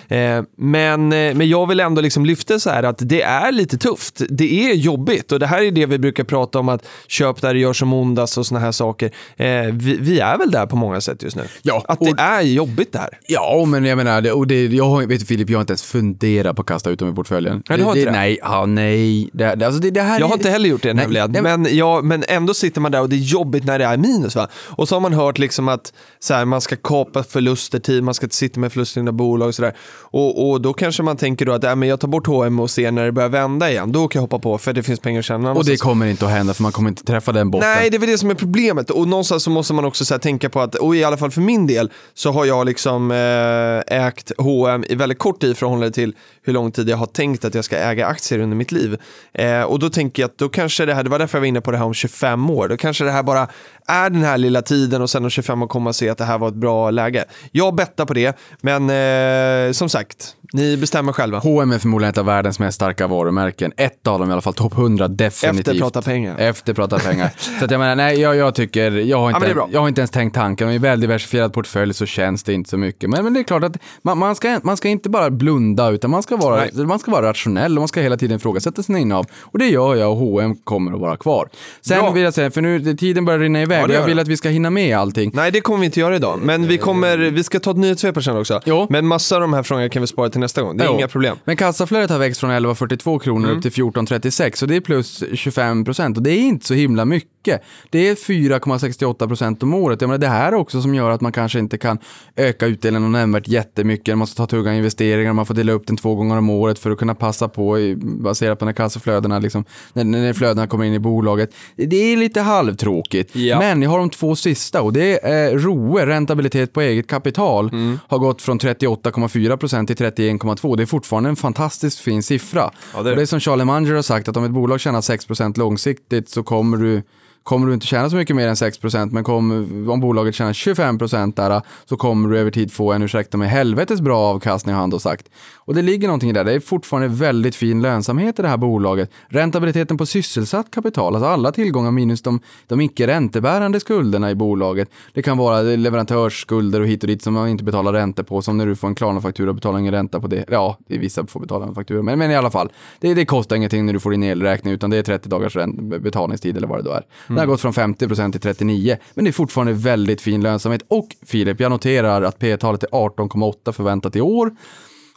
Speaker 1: Eh, men, eh, men jag vill ändå liksom lyfta så här att det är lite tufft. Det är jobbigt och det här är det vi brukar prata om att köp där det gör som ondast och såna här saker. Eh, vi, vi, är väl där på många sätt just nu.
Speaker 2: Ja,
Speaker 1: att det
Speaker 2: och-
Speaker 1: är jobbigt det här.
Speaker 2: Ja, men jag menar, det, och det, jag vet Filip, jag har inte ens funderat på att kasta ut dem i portföljen.
Speaker 1: Nej, du har inte det?
Speaker 2: Nej, ja, nej. Det, det, alltså det, det här
Speaker 1: Jag
Speaker 2: är-
Speaker 1: har inte heller gjort det nämligen,
Speaker 2: nej, men-
Speaker 1: men, ja, men ändå sitter man där och det är jobbigt när det är minus. Va? Och så har man hört liksom att så här, man ska kapa förluster tid, man ska inte sitta med förluster i dina bolag och sådär. Och, och då kanske man tänker då att äh, men jag tar bort H&M och ser när det börjar vända igen, då kan jag hoppa på för det finns pengar att tjäna.
Speaker 2: Och det kommer inte att hända för man kommer inte träffa den botten.
Speaker 1: Nej, det är väl det som är problemet. Och någonstans så måste man också så här, tänka på att, och i alla fall för min del, så har jag liksom eh, ägt H&M i väldigt kort tid i förhållande till hur lång tid jag har tänkt att jag ska äga aktier under mitt liv. Eh, och då tänker jag att då kanske det här, det var därför jag var inne på det här om 25 år, då kanske det här bara är den här lilla tiden och sen om 25 år kommer man se att det här var ett bra läge. Jag bettar på det, men eh, som sagt, ni bestämmer själva.
Speaker 2: H&M är förmodligen ett av världens mest starka varumärken. Ett av dem i alla fall, topp 100 definitivt.
Speaker 1: Efter prata pengar.
Speaker 2: Efter prata pengar. så att jag menar, nej, jag, jag tycker, jag har, inte,
Speaker 1: bra.
Speaker 2: jag har inte ens tänkt tanken. I en väl diversifierad portfölj så känns det inte så mycket. Men, men det är klart att man, man, ska, man ska inte bara blunda, utan man ska, vara, man ska vara rationell och man ska hela tiden ifrågasätta sina innehav. Och det gör jag och H&M kommer att vara kvar. Sen
Speaker 1: Bra.
Speaker 2: vill jag säga, för nu tiden börjar rinna iväg
Speaker 1: Ja,
Speaker 2: och jag vill att vi ska hinna med allting.
Speaker 1: Nej, det kommer vi inte göra idag. Men vi, kommer, vi ska ta ett nyhetssvep sen också.
Speaker 2: Jo.
Speaker 1: Men massa av de här frågorna kan vi spara till nästa gång. Det är
Speaker 2: Jo.
Speaker 1: inga problem.
Speaker 2: Men kassaflödet har växt från 11,42 kronor
Speaker 1: Mm.
Speaker 2: upp till 14,36 så det är plus 25 procent och det är inte så himla mycket. Det är 4,68 procent om året. Jag menar, det här är också som gör att man kanske inte kan öka utdelningen nämnvärt jättemycket. Man måste ta tunga investeringar, man får dela upp den två gånger om året för att kunna passa på i, baserat på när kassaflödena, liksom, när, när flödena kommer in i bolaget. Det är lite halvtråkigt.
Speaker 1: Ja.
Speaker 2: Men jag har de två sista och det är ROE, räntabilitet på eget kapital,
Speaker 1: Mm.
Speaker 2: har gått från 38,4 procent till 31,2. Det är fortfarande en fantastiskt fin siffra.
Speaker 1: Ja, det är
Speaker 2: och
Speaker 1: det.
Speaker 2: är som Charlie Munger har sagt, att om ett bolag tjänar 6 procent långsiktigt så kommer du kommer du inte tjäna så mycket mer än 6 procent, men kom, om bolaget tjänar 25 procent där så kommer du över tid få en, ursäkta mig, helvetes bra avkastning har han då sagt. Och det ligger någonting i det. Det är fortfarande väldigt fin lönsamhet i det här bolaget. Räntabiliteten på sysselsatt kapital, alltså alla tillgångar minus de, de icke räntebärande skulderna i bolaget. Det kan vara leverantörsskulder och hit och dit som man inte betalar ränta på, som när du får en Klarna-faktura och betalar ingen ränta på det. Ja, det är vissa får betala en faktura, men, men i alla fall. Det, det kostar ingenting när du får din elräkning, utan det är 30 dagars betalningstid eller vad det då är. Det har gått från 50 procent till 39, men det är fortfarande väldigt fin lönsamhet. Och Filip, jag noterar att P-talet är 18,8 förväntat i år.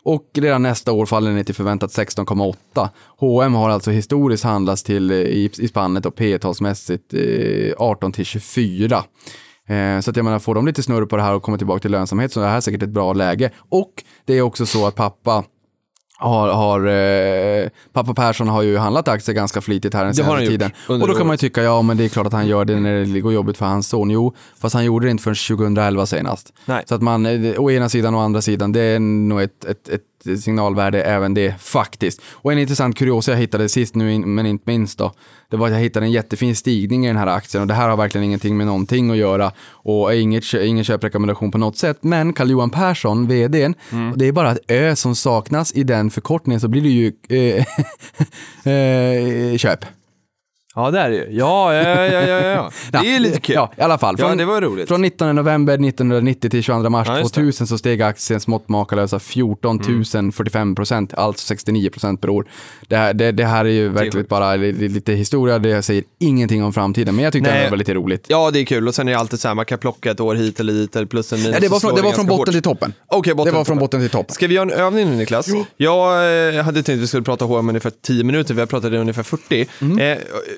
Speaker 2: Och redan nästa år faller den ner till förväntat 16,8. H&M har alltså historiskt handlats till eh, i, i spannet och P talsmässigt 18 eh, till 24. Eh, så att jag menar, får de lite snurr på det här och kommer tillbaka till lönsamhet så är det här säkert ett bra läge. Och det är också så att pappa har, har eh, pappa Persson har ju handlat aktier ganska flitigt här den senaste tiden. Och då kan man ju tycka, ja men det är klart att han gör det när det går jobbigt för hans son. Jo, fast han gjorde det inte förrän 2011 senast.
Speaker 1: Nej.
Speaker 2: Så att man, eh, å ena sidan och å andra sidan, det är nog ett, ett, ett signalvärde även det faktiskt. Och en intressant kuriosa jag hittade sist nu, men inte minst då, det var att jag hittade en jättefin stigning i den här aktien och det här har verkligen ingenting med någonting att göra och är inget, ingen köprekommendation på något sätt. Men Carl-Johan Persson, vdn, och det är bara ett ö som saknas i den förkortningen så blir det ju eh, eh, köp.
Speaker 1: Ja, det är det ju. Ja, ja, ja, ja, ja. Det är ju lite kul.
Speaker 2: Ja, i alla fall.
Speaker 1: Ja, det var roligt.
Speaker 2: Från 19 november 1990 till 22 mars
Speaker 1: Ja, just det.
Speaker 2: 2000 så steg aktien smått makalösa 14 045 procent, alltså 69 procent per år. Det här, det, det här är ju verkligen bara li- li- lite historia, det säger ingenting om framtiden, men jag tyckte det var lite roligt.
Speaker 1: Ja, det är kul. Och sen är det alltid så här, man kan plocka ett år hit eller dit, eller plus en minus.
Speaker 2: Ja, det var från, det var från botten
Speaker 1: hårt.
Speaker 2: till toppen.
Speaker 1: Okej, botten
Speaker 2: det var från botten till toppen.
Speaker 1: Ska vi göra en övning nu Niklas? Jag eh, hade tänkt att vi skulle prata H&M ungefär 10 minuter, vi har pratat i ungefär 40.
Speaker 2: Mm.
Speaker 1: Eh,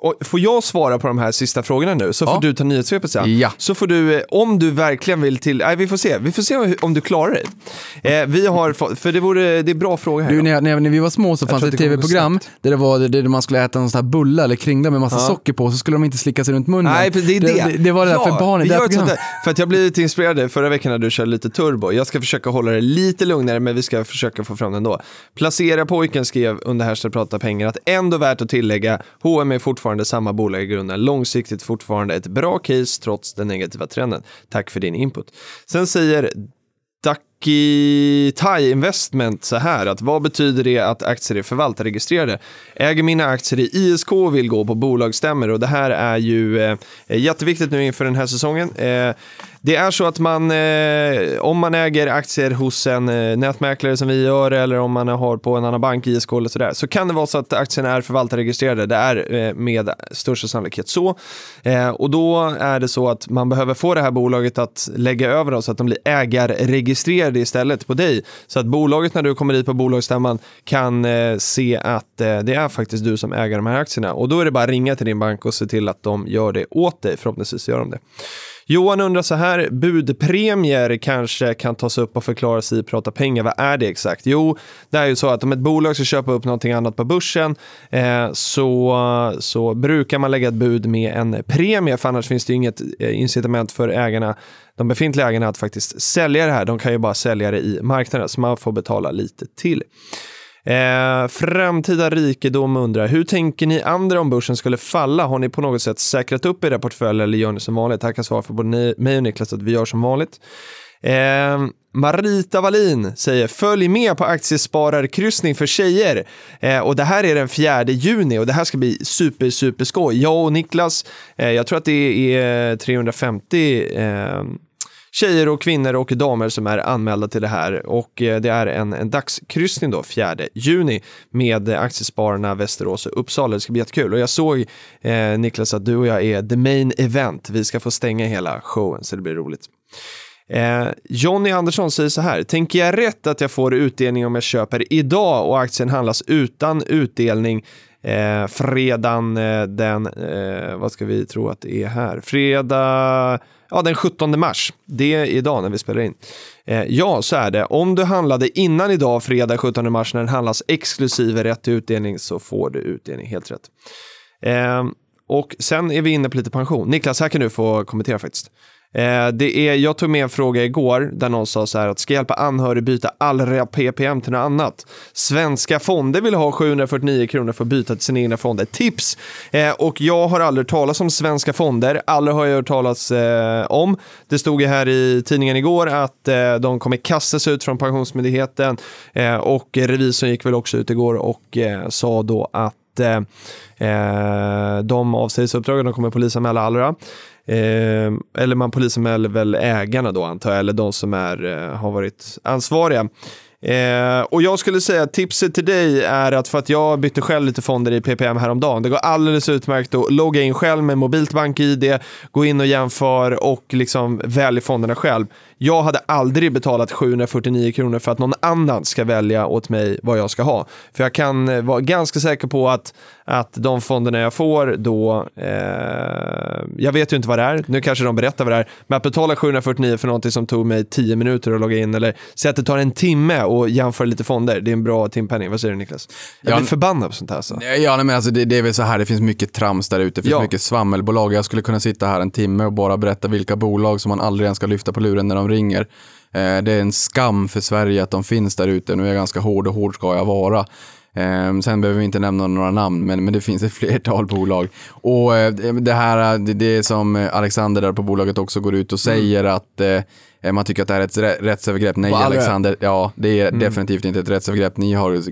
Speaker 1: och får jag svara på de här sista frågorna nu så får
Speaker 2: Ja.
Speaker 1: du ta nyhetssvepet sen.
Speaker 2: Ja.
Speaker 1: Så får du, eh, om du verkligen vill till, nej vi får se, vi får se om du klarar dig. Eh, vi har för det, vore, det är bra frågor här.
Speaker 2: Du, när, jag- när, jag- när vi var små så fanns
Speaker 1: tror
Speaker 2: det ett
Speaker 1: det
Speaker 2: tv-program där det var där där man skulle äta en sån här bulla eller kringla med massa socker på, så skulle de inte slicka sig runt munnen.
Speaker 1: Nej, det är det.
Speaker 2: Det, det var det där
Speaker 1: Ja,
Speaker 2: för barnen. det
Speaker 1: gör ett där. För att jag blev lite inspirerad förra veckan när du körde lite turbo. Jag ska försöka hålla det lite lugnare, men vi ska försöka få fram det ändå. Placera pojken skrev under hashtag prata pengar att ändå värt att tillägga, H&M är fortfarande samma bolag i grunden, långsiktigt fortfarande ett bra case trots den negativa trenden. Tack för din input. Sen säger Ducky Thai Investment så här att vad betyder det att aktier är förvaltarregistrerade? Äger mina aktier i ISK och vill gå på bolagsstämmor och det här är ju eh, jätteviktigt nu inför den här säsongen. Eh, det är så att man, eh, om man äger aktier hos en eh, nätmäklare som vi gör eller om man har på en annan bank, ISK eller sådär, så kan det vara så att aktierna är förvaltarregistrerade. Det är eh, med största sannolikhet så. Eh, och då är det så att man behöver få det här bolaget att lägga över dem så att de blir ägarregistrerade det istället på dig. Så att bolaget när du kommer dit på bolagsstämman kan eh, se att eh, det är faktiskt du som äger de här aktierna. Och då är det bara att ringa till din bank och se till att de gör det åt dig. Förhoppningsvis gör de det. Johan undrar så här, budpremier kanske kan tas upp och förklaras i Prata pengar. Vad är det exakt? Jo, det är ju så att om ett bolag ska köpa upp någonting annat på börsen eh, så, så brukar man lägga ett bud med en premie, för annars finns det ju inget eh, incitament för ägarna, de befintliga ägarna att faktiskt sälja det här. De kan ju bara sälja det i marknaden, så man får betala lite till. Eh, framtida rikedom undrar, hur tänker ni andra om börsen skulle falla? Har ni på något sätt säkrat upp era portföljer eller gör ni som vanligt? Här kan svara för både ni, mig och Niklas att vi gör som vanligt. Eh, Marita Wallin säger följ med på aktiespararkryssning för tjejer. Eh, och det här är den 4 juni och det här ska bli super, super skoj. Jag och Niklas, eh, jag tror att det är 350 eh, tjejer och kvinnor och damer som är anmälda till det här och eh, det är en, en dagskryssning då 4 juni med Aktiespararna Västerås och Uppsala. Det ska bli jättekul och jag såg eh, Niklas att du och jag är the main event. Vi ska få stänga hela showen så det blir roligt. Eh, Jonny Andersson säger så här, tänker jag rätt att jag får utdelning om jag köper idag och aktien handlas utan utdelning eh, fredagen eh, den, eh, vad ska vi tro att det är här, fredag, ja den 17 mars, det är idag när vi spelar in. Eh, ja, så är det. Om du handlade innan idag, fredag 17 mars, när den handlas exklusive rätt till utdelning så får du utdelning, helt rätt. Eh, och sen är vi inne på lite pension. Niklas, här kan du få kommentera faktiskt. Eh, det är, jag tog med en fråga igår där någon sa så här att ska hjälpa anhörig byta allra PPM till något annat. Svenska fonder vill ha 749 kronor för att byta till sina egna fonder. Tips! Eh, och jag har aldrig hört talas om svenska fonder, aldrig har jag hört talas eh, om. Det stod ju här i tidningen igår att eh, de kommer kastas ut från Pensionsmyndigheten eh, och revisorn gick väl också ut igår och eh, sa då att eh, eh de avsägs uppdragen, de kommer polisanmäla Allra. Eh, eller man polisanmäler väl ägarna då antar jag, eller de som är, eh, har varit ansvariga. Eh, och jag skulle säga att tipset till dig är att för att jag bytte själv lite fonder i PPM häromdagen. Det går alldeles utmärkt att logga in själv med mobilt bank-id, gå in och jämför och liksom välj fonderna själv. Jag hade aldrig betalat 749 kronor för att någon annan ska välja åt mig vad jag ska ha. För jag kan eh, vara ganska säker på att, att de fonderna jag får då, eh, jag vet ju inte vad det är, nu kanske de berättar vad det är, men att betala 749 för någonting som tog mig 10 minuter att logga in eller säg att det tar en timme och jämföra lite fonder, det är en bra timpenning. Vad säger du Niklas? Jag
Speaker 2: Ja,
Speaker 1: blir förbannad på sånt här. Så.
Speaker 2: Ja, nej, men alltså det, det är väl så här, det finns mycket trams där ute, det finns
Speaker 1: Ja.
Speaker 2: mycket svammelbolag. Jag skulle kunna sitta här en timme och bara berätta vilka bolag som man aldrig ens ska lyfta på luren när de ringer. Eh, det är en skam för Sverige att de finns där ute. Nu är jag ganska hård och hård ska jag vara. Eh, sen behöver vi inte nämna några namn, men, men det finns ett flertal bolag. Och eh, det här, det, det som Alexander där på bolaget också går ut och säger att eh, man tycker att det här är ett rä- rättsövergrepp. Nej,
Speaker 3: alla.
Speaker 2: Alexander, ja, det är definitivt inte ett rättsövergrepp. Ni har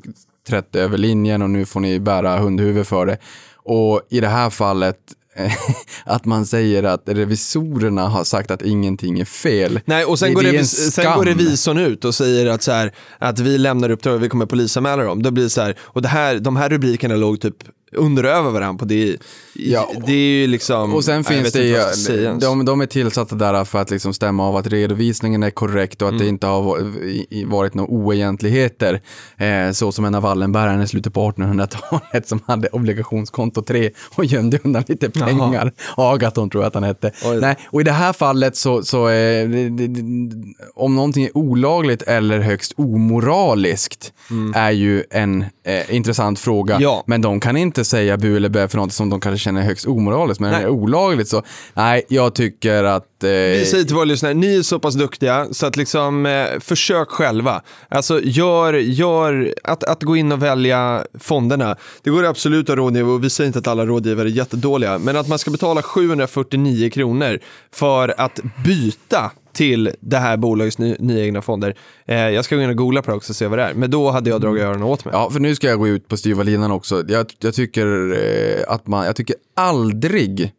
Speaker 2: trätt över linjen och nu får ni bära hundhuvud för det. Och i det här fallet, eh, att man säger att revisorerna har sagt att ingenting är fel.
Speaker 1: Nej, och sen,
Speaker 2: Det-
Speaker 1: går,
Speaker 2: det
Speaker 1: revis- sen går revisorn ut och säger att, så här, att vi lämnar uppdrag och vi kommer polisanmäla dem. Då blir så här, och det här, de här rubrikerna låg typ underöver varandra på det.
Speaker 2: Ja,
Speaker 1: det är ju liksom...
Speaker 2: Och sen finns det ju, de, de är tillsatta där för att liksom stämma av att redovisningen är korrekt och att
Speaker 1: Mm.
Speaker 2: det inte har varit några oegentligheter. Eh, så som en av Wallenbergarna i slutet på 1800-talet som hade obligationskonto 3 och gömde undan lite pengar. Agaton tror jag att han hette.
Speaker 1: Oj.
Speaker 2: Nej, och i det här fallet så, så eh, det, det, det, om någonting är olagligt eller högst omoraliskt är ju en eh, intressant fråga.
Speaker 1: Mm. Ja.
Speaker 2: Men de kan inte säga bu eller bä för något som de kanske känner är högst omoraliskt. Men det är olagligt så, nej, jag tycker att... Eh,
Speaker 1: Vi säger till våra lyssnare, ni är så pass duktiga så att liksom eh, försök själva. Alltså gör, gör att, att gå in och välja fonderna. Det går absolut att rådgiva och vi säger inte att alla rådgivare är jättedåliga. Men att man ska betala 749 kronor för att byta till det här bolagets ny, nya egna fonder. Eh, jag ska gå in och googla på det också och se vad det är. Men då hade jag dragit öronen åt mig.
Speaker 2: Ja, för nu ska jag gå ut på styva linan också. Jag, jag tycker eh, att man, jag tycker aldrig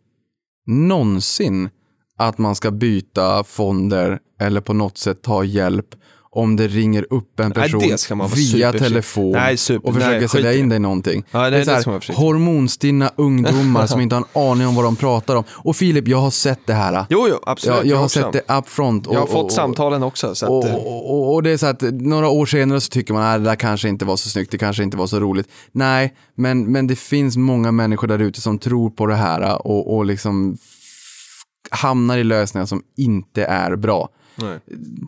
Speaker 2: någonsin att man ska byta fonder eller på något sätt ta hjälp om det ringer upp en
Speaker 1: Nej,
Speaker 2: person
Speaker 1: vara
Speaker 2: via telefon
Speaker 1: Nej, super-
Speaker 2: och försöker
Speaker 1: nej,
Speaker 2: sälja in dig någonting.
Speaker 1: Ja, nej,
Speaker 2: det är så här, hormonstinna ungdomar som inte har en aning om vad de pratar om. Och Filip, jag har sett det här.
Speaker 1: Jo, jo, absolut.
Speaker 2: jag, jag har
Speaker 1: också.
Speaker 2: sett det upfront. Och,
Speaker 1: Jag har fått
Speaker 2: och, och,
Speaker 1: samtalen också. Så att,
Speaker 2: och,
Speaker 1: eh,
Speaker 2: och, och, det är så att några år senare så tycker man att det där kanske inte var så snyggt, det kanske inte var så roligt. Nej, men, men det finns många människor där ute som tror på det här och, och liksom hamnar i lösningar som inte är bra.
Speaker 1: Nej.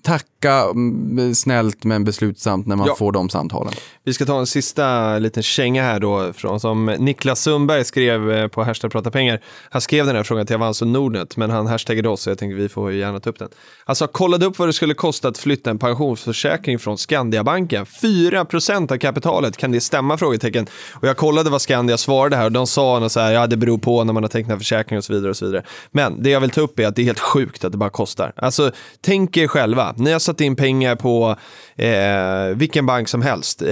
Speaker 2: Tacka mm, snällt men beslutsamt när man
Speaker 1: Ja.
Speaker 2: får de samtalen.
Speaker 1: Vi ska ta en sista liten känga här då, från, som Niklas Sundberg skrev eh, på hashtag prata pengar. Han skrev den här frågan till Avanzo Nordnet, men han hashtagade oss så jag tänkte vi får gärna ta upp den. Alltså kollade upp vad det skulle kosta att flytta en pensionsförsäkring från Skandiabanken. 4% av kapitalet, kan det stämma? Frågetecken. Och jag kollade vad Skandia svarade här och de sa något så här, ja det beror på när man har tecknat försäkring och så vidare och så vidare. Men det jag vill ta upp är att det är helt sjukt att det bara kostar. Alltså tänk Tänk er själva, ni har satt in pengar på eh, vilken bank som helst. Eh,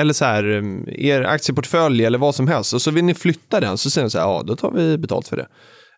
Speaker 1: eller så här, er aktieportfölj eller vad som helst. Och så vill ni flytta den, så säger ni så här, ja då tar vi betalt för det.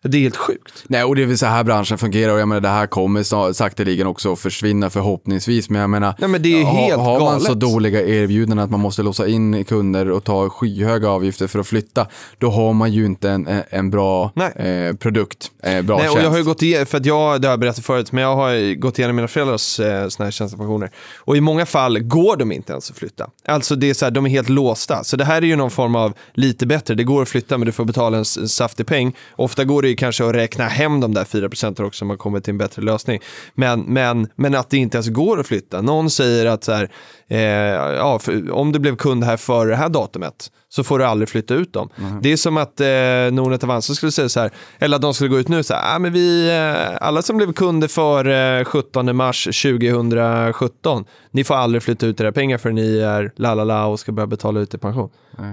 Speaker 1: Det är helt sjukt.
Speaker 2: Nej, och det är väl så här branschen fungerar och jag menar det här kommer sa- sakteligen också att försvinna förhoppningsvis. Men jag menar,
Speaker 1: Nej, men det är helt
Speaker 2: har man
Speaker 1: galet.
Speaker 2: så dåliga erbjudanden att man måste låsa in kunder och ta skyhöga avgifter för att flytta, då har man ju inte en, en- bra eh, produkt, eh, bra
Speaker 1: Nej, och
Speaker 2: tjänst.
Speaker 1: jag har gått igenom, för att jag, det har jag berättat förut, men jag har gått igenom mina föräldrars eh, såna här tjänstepensioner. Och i många fall går de inte ens att flytta. Alltså det är så här, de är helt låsta. Så det här är ju någon form av lite bättre. Det går att flytta men du får betala en saftig peng. Ofta går det ju kanske att räkna hem de där 4 procenten också om man kommer till en bättre lösning. Men, men, men att det inte ens går att flytta. Någon säger att så här, eh, ja, för, om du blev kund här före det här datumet så får du aldrig flytta ut dem. Det är som att eh, Nordnet Avanza skulle säga så här, eller att de skulle gå ut nu så här, ah, men vi, eh, alla som blev kunder för eh, 17 mars 2017, ni får aldrig flytta ut era pengar för ni är la la la och ska börja betala ut i pension.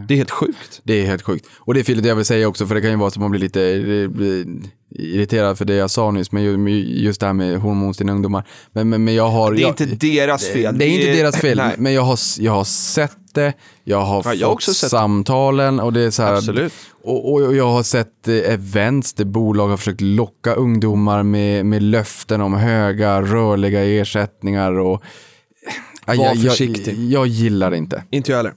Speaker 1: Det är helt sjukt.
Speaker 2: Det är helt sjukt. Och det är Filip, jag vill säga också, för det kan ju vara så att man blir lite eh, blir irriterad för det jag sa nyss, men ju- just det här med hormonstinna ungdomar. Men, men, men jag har...
Speaker 1: Det är
Speaker 2: jag,
Speaker 1: inte deras fel.
Speaker 2: Det är inte deras fel,
Speaker 1: Nej.
Speaker 2: men jag har, jag har sett det, jag har
Speaker 1: Ja,
Speaker 2: fått
Speaker 1: jag det.
Speaker 2: samtalen och det är så här,
Speaker 1: Absolut.
Speaker 2: Och, och jag har sett eh, events där bolag har försökt locka ungdomar med, med löften om höga rörliga ersättningar och
Speaker 1: Var
Speaker 2: jag, jag,
Speaker 1: försiktig.
Speaker 2: jag gillar det inte.
Speaker 1: Inte jag heller.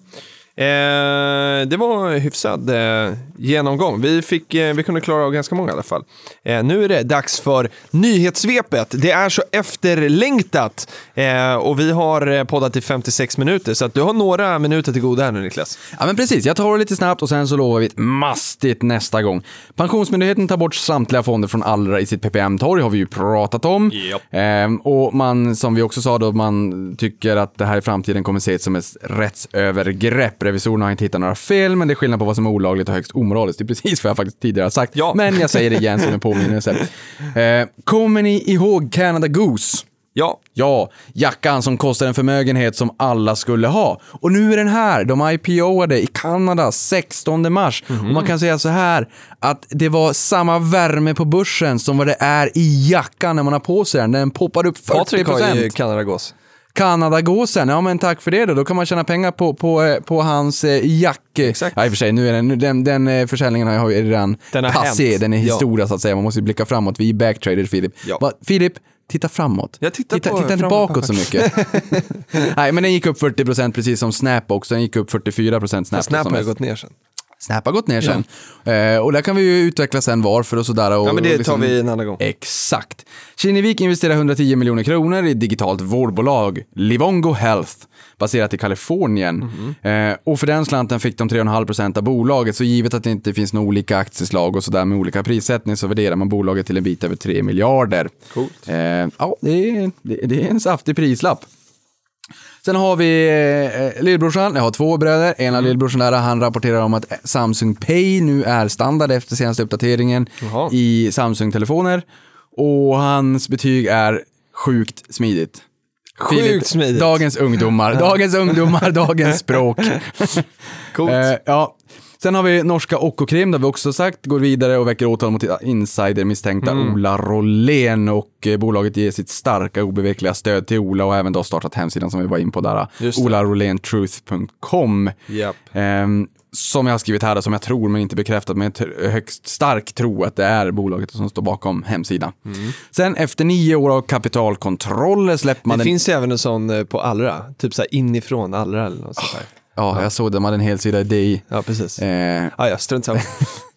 Speaker 1: Eh, det var hyfsad eh, genomgång. Vi, fick, eh, vi kunde klara av ganska många i alla fall. Eh, nu är det dags för nyhetssvepet. Det är så efterlängtat eh, och vi har eh, poddat i 56 minuter så att du har några minuter till goda här nu Niklas.
Speaker 2: Ja men precis, jag tar det lite snabbt och sen så lovar vi ett mastigt nästa gång. Pensionsmyndigheten tar bort samtliga fonder från Allra i sitt PPM-torg har vi ju pratat om. Ehm, och man, som vi också sa då, man tycker att det här i framtiden kommer ses som ett rättsövergrepp. Revisorerna har inte hittat några fel, men det är skillnad på vad som är olagligt och högst omoraliskt. Det är precis vad jag faktiskt tidigare har sagt.
Speaker 1: Ja.
Speaker 2: Men jag säger det igen som en påminnelse. Ehm, kommer ni ihåg Canada Goose?
Speaker 1: Ja,
Speaker 2: Ja, jackan som kostar en förmögenhet som alla skulle ha. Och nu är den här. De IPOade i Kanada 16 mars. Och man kan säga så här att det var samma värme på börsen som vad det är i jackan när man har på sig den. Den poppar upp 40
Speaker 1: Patrik har ju Kanadagås.
Speaker 2: Kanadagåsen, ja men tack för det då. Då kan man tjäna pengar på, på, eh, på hans eh, jack.
Speaker 1: Exakt.
Speaker 2: Ja, i och för sig, nu är den, den, den eh, försäljningen har ju redan
Speaker 1: Den har
Speaker 2: passé,
Speaker 1: hänt.
Speaker 2: den är
Speaker 1: Ja.
Speaker 2: historia så att säga. Man måste ju blicka framåt. Vi är backtraders, Filip.
Speaker 1: Ja.
Speaker 2: Va, Filip, titta framåt.
Speaker 1: Jag tittar
Speaker 2: titta,
Speaker 1: på-
Speaker 2: titta inte bakåt så mycket. Nej, men den gick upp 40% precis som Snap också. Den gick upp 44% Snap.
Speaker 1: Snap har
Speaker 2: mest.
Speaker 1: gått ner sen.
Speaker 2: Snap har gått ner sen. Eh, och där kan vi ju utveckla sen varför och sådär. Och,
Speaker 1: Ja, men det tar
Speaker 2: liksom-
Speaker 1: vi en annan gång.
Speaker 2: Exakt. Kinnevik investerar 110 miljoner kronor i ett digitalt vårdbolag, Livongo Health, baserat i Kalifornien. Eh, och för den slanten fick de 3,5% av bolaget, så givet att det inte finns några olika aktieslag och sådär med olika prissättning så värderar man bolaget till en bit över 3 miljarder.
Speaker 1: Coolt.
Speaker 2: Eh, ja, det är, det är en saftig prislapp. Sen har vi eh, lillbrorsan, jag har två bröder. En av lillbrorsan där, han rapporterar om att Samsung Pay nu är standard efter senaste uppdateringen
Speaker 1: Jaha.
Speaker 2: i Samsung-telefoner. Och hans betyg är sjukt smidigt.
Speaker 1: Sjukt smidigt.
Speaker 2: Dagens ungdomar, dagens ungdomar, dagens språk.
Speaker 1: Coolt.
Speaker 2: Eh, ja. Sen har vi norska Okkokrim, där vi också sagt går vidare och väcker åtal mot insidermisstänkta
Speaker 1: Mm.
Speaker 2: Ola Rollén och eh, bolaget ger sitt starka obevekliga stöd till Ola och även då startat hemsidan som vi var in på där,
Speaker 1: Just det.
Speaker 2: olarolentruth.com.
Speaker 1: Japp.
Speaker 2: Ehm, som jag har skrivit här, som jag tror men inte bekräftat, men högst stark tro att det är bolaget som står bakom hemsidan. Sen efter nio år av kapitalkontroller släpper man
Speaker 1: Mm. Det
Speaker 2: den...
Speaker 1: finns ju även en sån eh, på Allra, typ så här inifrån Allra eller något sånt där.
Speaker 2: Ja, jag såg det, man hade en hel sida i DI.
Speaker 1: Ja, precis.
Speaker 2: Eh,
Speaker 1: Ah, ja, strunt samma.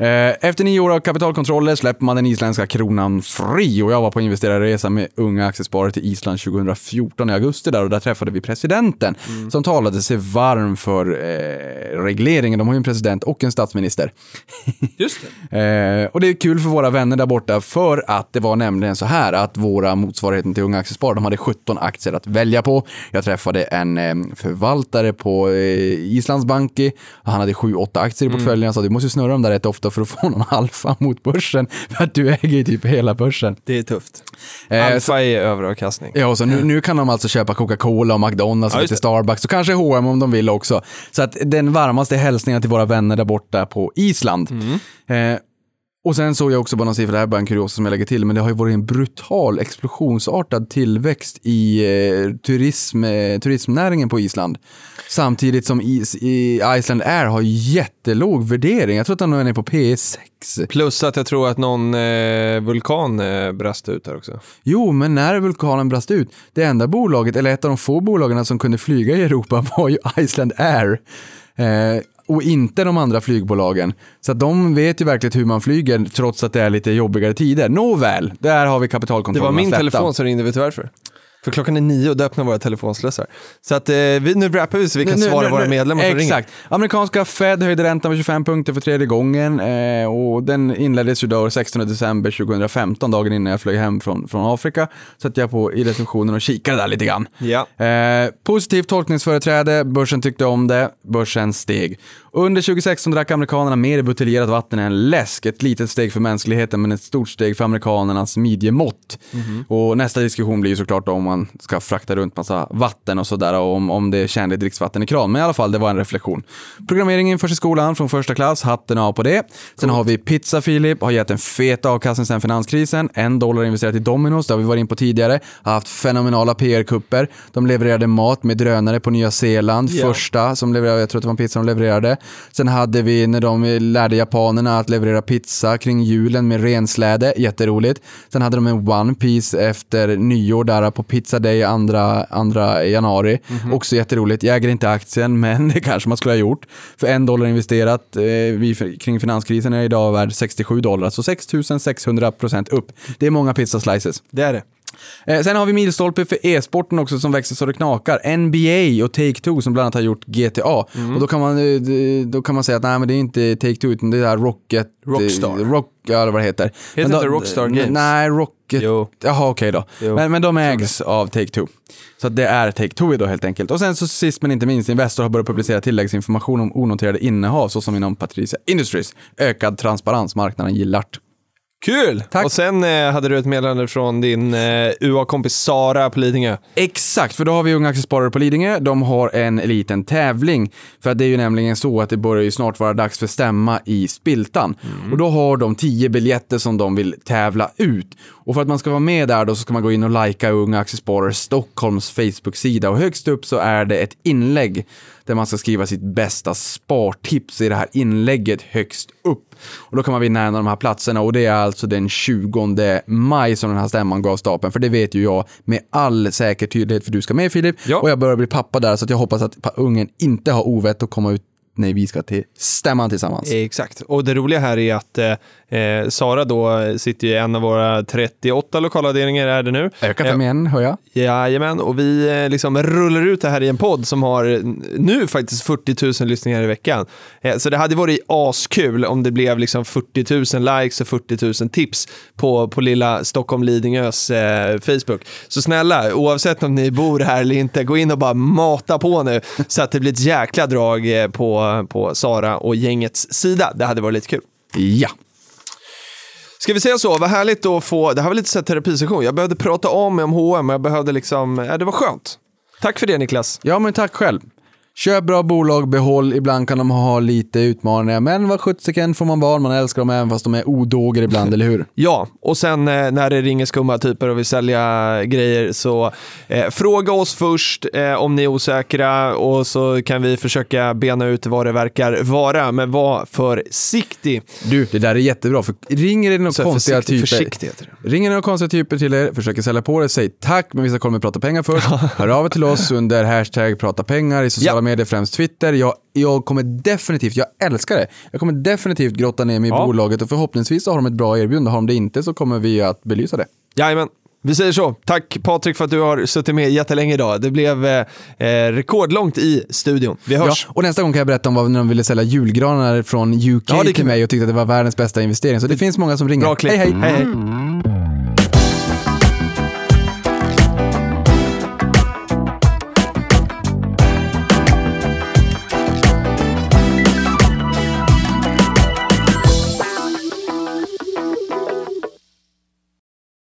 Speaker 2: Eh, Efter nio år av kapitalkontroller släpper man den isländska kronan fri och jag var på investerarresa med unga aktiesparare till Island 2014 i augusti där och där träffade vi presidenten som talade sig varm för eh, regleringen. De har ju en president och en statsminister.
Speaker 1: Just det.
Speaker 2: Eh, och det är kul för våra vänner där borta för att det var nämligen så här att våra motsvarigheten till Unga Aktiesparare, de hade 17 aktier att välja på. Jag träffade en eh, förvaltare på eh, Islands Banki. Han hade 7-8 aktier i portföljen. Jag sa du måste snurra dem där rätt ofta för att få någon alfa mot börsen. För att du äger ju typ hela börsen.
Speaker 1: Det är tufft.
Speaker 2: Eh, så-
Speaker 1: Alfa är överavkastning.
Speaker 2: Ja, så nu, nu kan de alltså köpa Coca-Cola och McDonalds
Speaker 1: Ja,
Speaker 2: och lite. Starbucks och kanske H&M om de vill också. Så att den varmaste hälsningen till våra vänner där borta på Island.
Speaker 1: Mm.
Speaker 2: Eh, och sen såg jag också bara någon siffra, det här är bara en kuriosa som jag lägger till, men det har ju varit en brutal explosionsartad tillväxt i eh, turism, eh, turismnäringen på Island. Samtidigt som is, i Iceland Air har jättelåg värdering. Jag tror att den är på P6.
Speaker 1: Plus att jag tror att någon eh, vulkan eh, brast ut där också.
Speaker 2: Jo, men när vulkanen brast ut, det enda bolaget, eller ett av de få bolagen som kunde flyga i Europa var ju Iceland Air. Och inte de andra flygbolagen. Så att de vet ju verkligen hur man flyger trots att det är lite jobbigare tider. Nåväl, där har vi
Speaker 1: Det
Speaker 2: kapitalkontrollen
Speaker 1: var min
Speaker 2: släppta.
Speaker 1: telefon som ringde, vet du varför? För klockan är nio och då öppnar våra telefonslussar. Så att eh, vi, nu wrappar vi så vi kan
Speaker 2: Nu-
Speaker 1: svara
Speaker 2: nu-
Speaker 1: våra
Speaker 2: nu-
Speaker 1: medlemmar som ringer.
Speaker 2: Exakt. Amerikanska Fed höjde räntan med 25 punkter för tredje gången eh, och den inleddes ju då 16 december 2015, dagen innan jag flög hem från, från Afrika. Satt jag på i receptionen och kikade där lite grann.
Speaker 1: Ja.
Speaker 2: Eh, positivt tolkningsföreträde, börsen tyckte om det, börsen steg. Under 2016 drack amerikanerna mer buteljerat vatten än läsk. Ett litet steg för mänskligheten men ett stort steg för amerikanernas midjemått. Och nästa diskussion blir ju såklart om man ska frakta runt massa vatten och sådär och om, om det är tjänligt dricksvatten i kran. Men i alla fall, det var en reflektion. Programmeringen införs i skolan från första klass, hatten av på det. Sen har vi Pizza Philip, har gett en fet avkastning sedan finanskrisen. En dollar investerat i Domino's, det har vi varit in på tidigare. Har haft fenomenala PR-kupper. De levererade mat med drönare på Nya Zeeland.
Speaker 1: Ja.
Speaker 2: Första som levererade, jag tror att det var en pizza de levererade. Sen hade vi när de lärde japanerna att leverera pizza kring julen med rensläde, jätteroligt. Sen hade de en One Piece efter nyår där på Pizza Day andra, andra januari. Också jätteroligt. Jag äger inte aktien, men det kanske man skulle ha gjort. För en dollar investerat eh, vi, kring finanskrisen är idag värd 67 dollar, så 6600 procent upp. Det är många pizza slices.
Speaker 1: Det är det.
Speaker 2: Eh, sen har vi milstolpe för e-sporten också som växer så det knakar. NBA och Take-Two som bland annat har gjort GTA.
Speaker 1: Mm.
Speaker 2: Och då kan, man, eh, då kan man säga att nej men det är inte Take-Two utan det är Rocket... eh,
Speaker 1: Rockstar.
Speaker 2: Rock, ja, eller vad det heter.
Speaker 1: Heter
Speaker 2: Men
Speaker 1: inte
Speaker 2: då-
Speaker 1: Rockstar Games?
Speaker 2: Nej, Rocket...
Speaker 1: Jo.
Speaker 2: Jaha, okej då.
Speaker 1: Jo.
Speaker 2: Men, men de ägs av Take-Two. Så det är Take-Two då helt enkelt. Och sen så sist men inte minst, Investor har börjat publicera tilläggsinformation om onoterade innehav såsom inom Patricia Industries. Ökad transparens, marknaden gillar det.
Speaker 1: Kul!
Speaker 2: Tack.
Speaker 1: Och sen eh, hade du ett meddelande från din eh, UA-kompis Sara på Lidingö.
Speaker 2: Exakt, för då har vi Unga Aktiesparare på Lidingö. De har en liten tävling. För att det är ju nämligen så att det börjar ju snart vara dags för stämma i Spiltan. Och då har de tio biljetter som de vill tävla ut. Och för att man ska vara med där då så ska man gå in och likea Unga Aktiesparare Stockholms Facebook-sida. Och högst upp så är det ett inlägg där man ska skriva sitt bästa spartips i det här inlägget högst upp. Och då kan man vinna en av de här platserna och det är alltså den 20 maj som den här stämman gav stapeln. För det vet ju jag med all säker tydlighet för du ska med Filip.
Speaker 1: Ja.
Speaker 2: Och jag börjar bli pappa där så jag hoppas att ungen inte har ovett att komma ut när vi ska till stämman tillsammans.
Speaker 1: Exakt. Och det roliga här är att eh, Sara då sitter i en av våra 38 lokalavdelningar är det nu.
Speaker 2: Ökat
Speaker 1: Eh,
Speaker 2: igen, hör jag.
Speaker 1: Jajamän, och vi eh, liksom rullar ut det här i en podd som har nu faktiskt 40 000 lyssningar i veckan. Eh, Så det hade varit askul om det blev liksom 40 000 likes och 40 000 tips på, på lilla Stockholm Lidingös eh, Facebook. Så snälla, oavsett om ni bor här eller inte, gå in och bara mata på nu så att det blir ett jäkla drag eh, på, på Sara och gängets sida. Det hade varit lite kul.
Speaker 2: Ja.
Speaker 1: Ska vi säga så? Vad härligt att få, det här var lite så här terapisession. Jag behövde prata om mig om H&M och jag behövde liksom, ja, det var skönt. Tack för det Niklas.
Speaker 2: Ja, men tack själv. Köp bra bolag, behåll. Ibland kan de ha lite utmaningar, men vad sjuttsiken får man vara. Man älskar dem även fast de är odåger ibland, eller hur?
Speaker 1: Ja, och sen eh, när det ringer skumma typer och vill sälja grejer så eh, fråga oss först eh, om ni är osäkra och så kan vi försöka bena ut vad det verkar vara. Men var försiktig.
Speaker 2: Du, det där är jättebra, för ringer det några konstiga
Speaker 1: försiktig,
Speaker 2: typer...
Speaker 1: försiktig det.
Speaker 2: Ringer det några konstiga typer till er, försöker sälja på det, säg tack, men vi ska kolla med prata pengar först. Hör av er till oss under hashtag prata pengar i sociala
Speaker 1: Ja.
Speaker 2: Medier, främst Twitter. Jag, jag kommer definitivt, jag älskar det, jag kommer definitivt grotta ner mig i
Speaker 1: Ja.
Speaker 2: bolaget och förhoppningsvis så har de ett bra erbjudande. Har de det inte så kommer vi att belysa det.
Speaker 1: Jajamän. Vi säger så. Tack Patrik för att du har suttit med jättelänge idag. Det blev eh, eh, rekordlångt i studion. Vi
Speaker 2: Ja,
Speaker 1: hörs.
Speaker 2: och nästa gång kan jag berätta om vad när de ville sälja julgranar från UK
Speaker 1: Ja, det
Speaker 2: till mig och tyckte att det var världens bästa investering. Så det finns många som ringer.
Speaker 1: Bra klipp.
Speaker 2: Hej hej!
Speaker 1: hej, hej.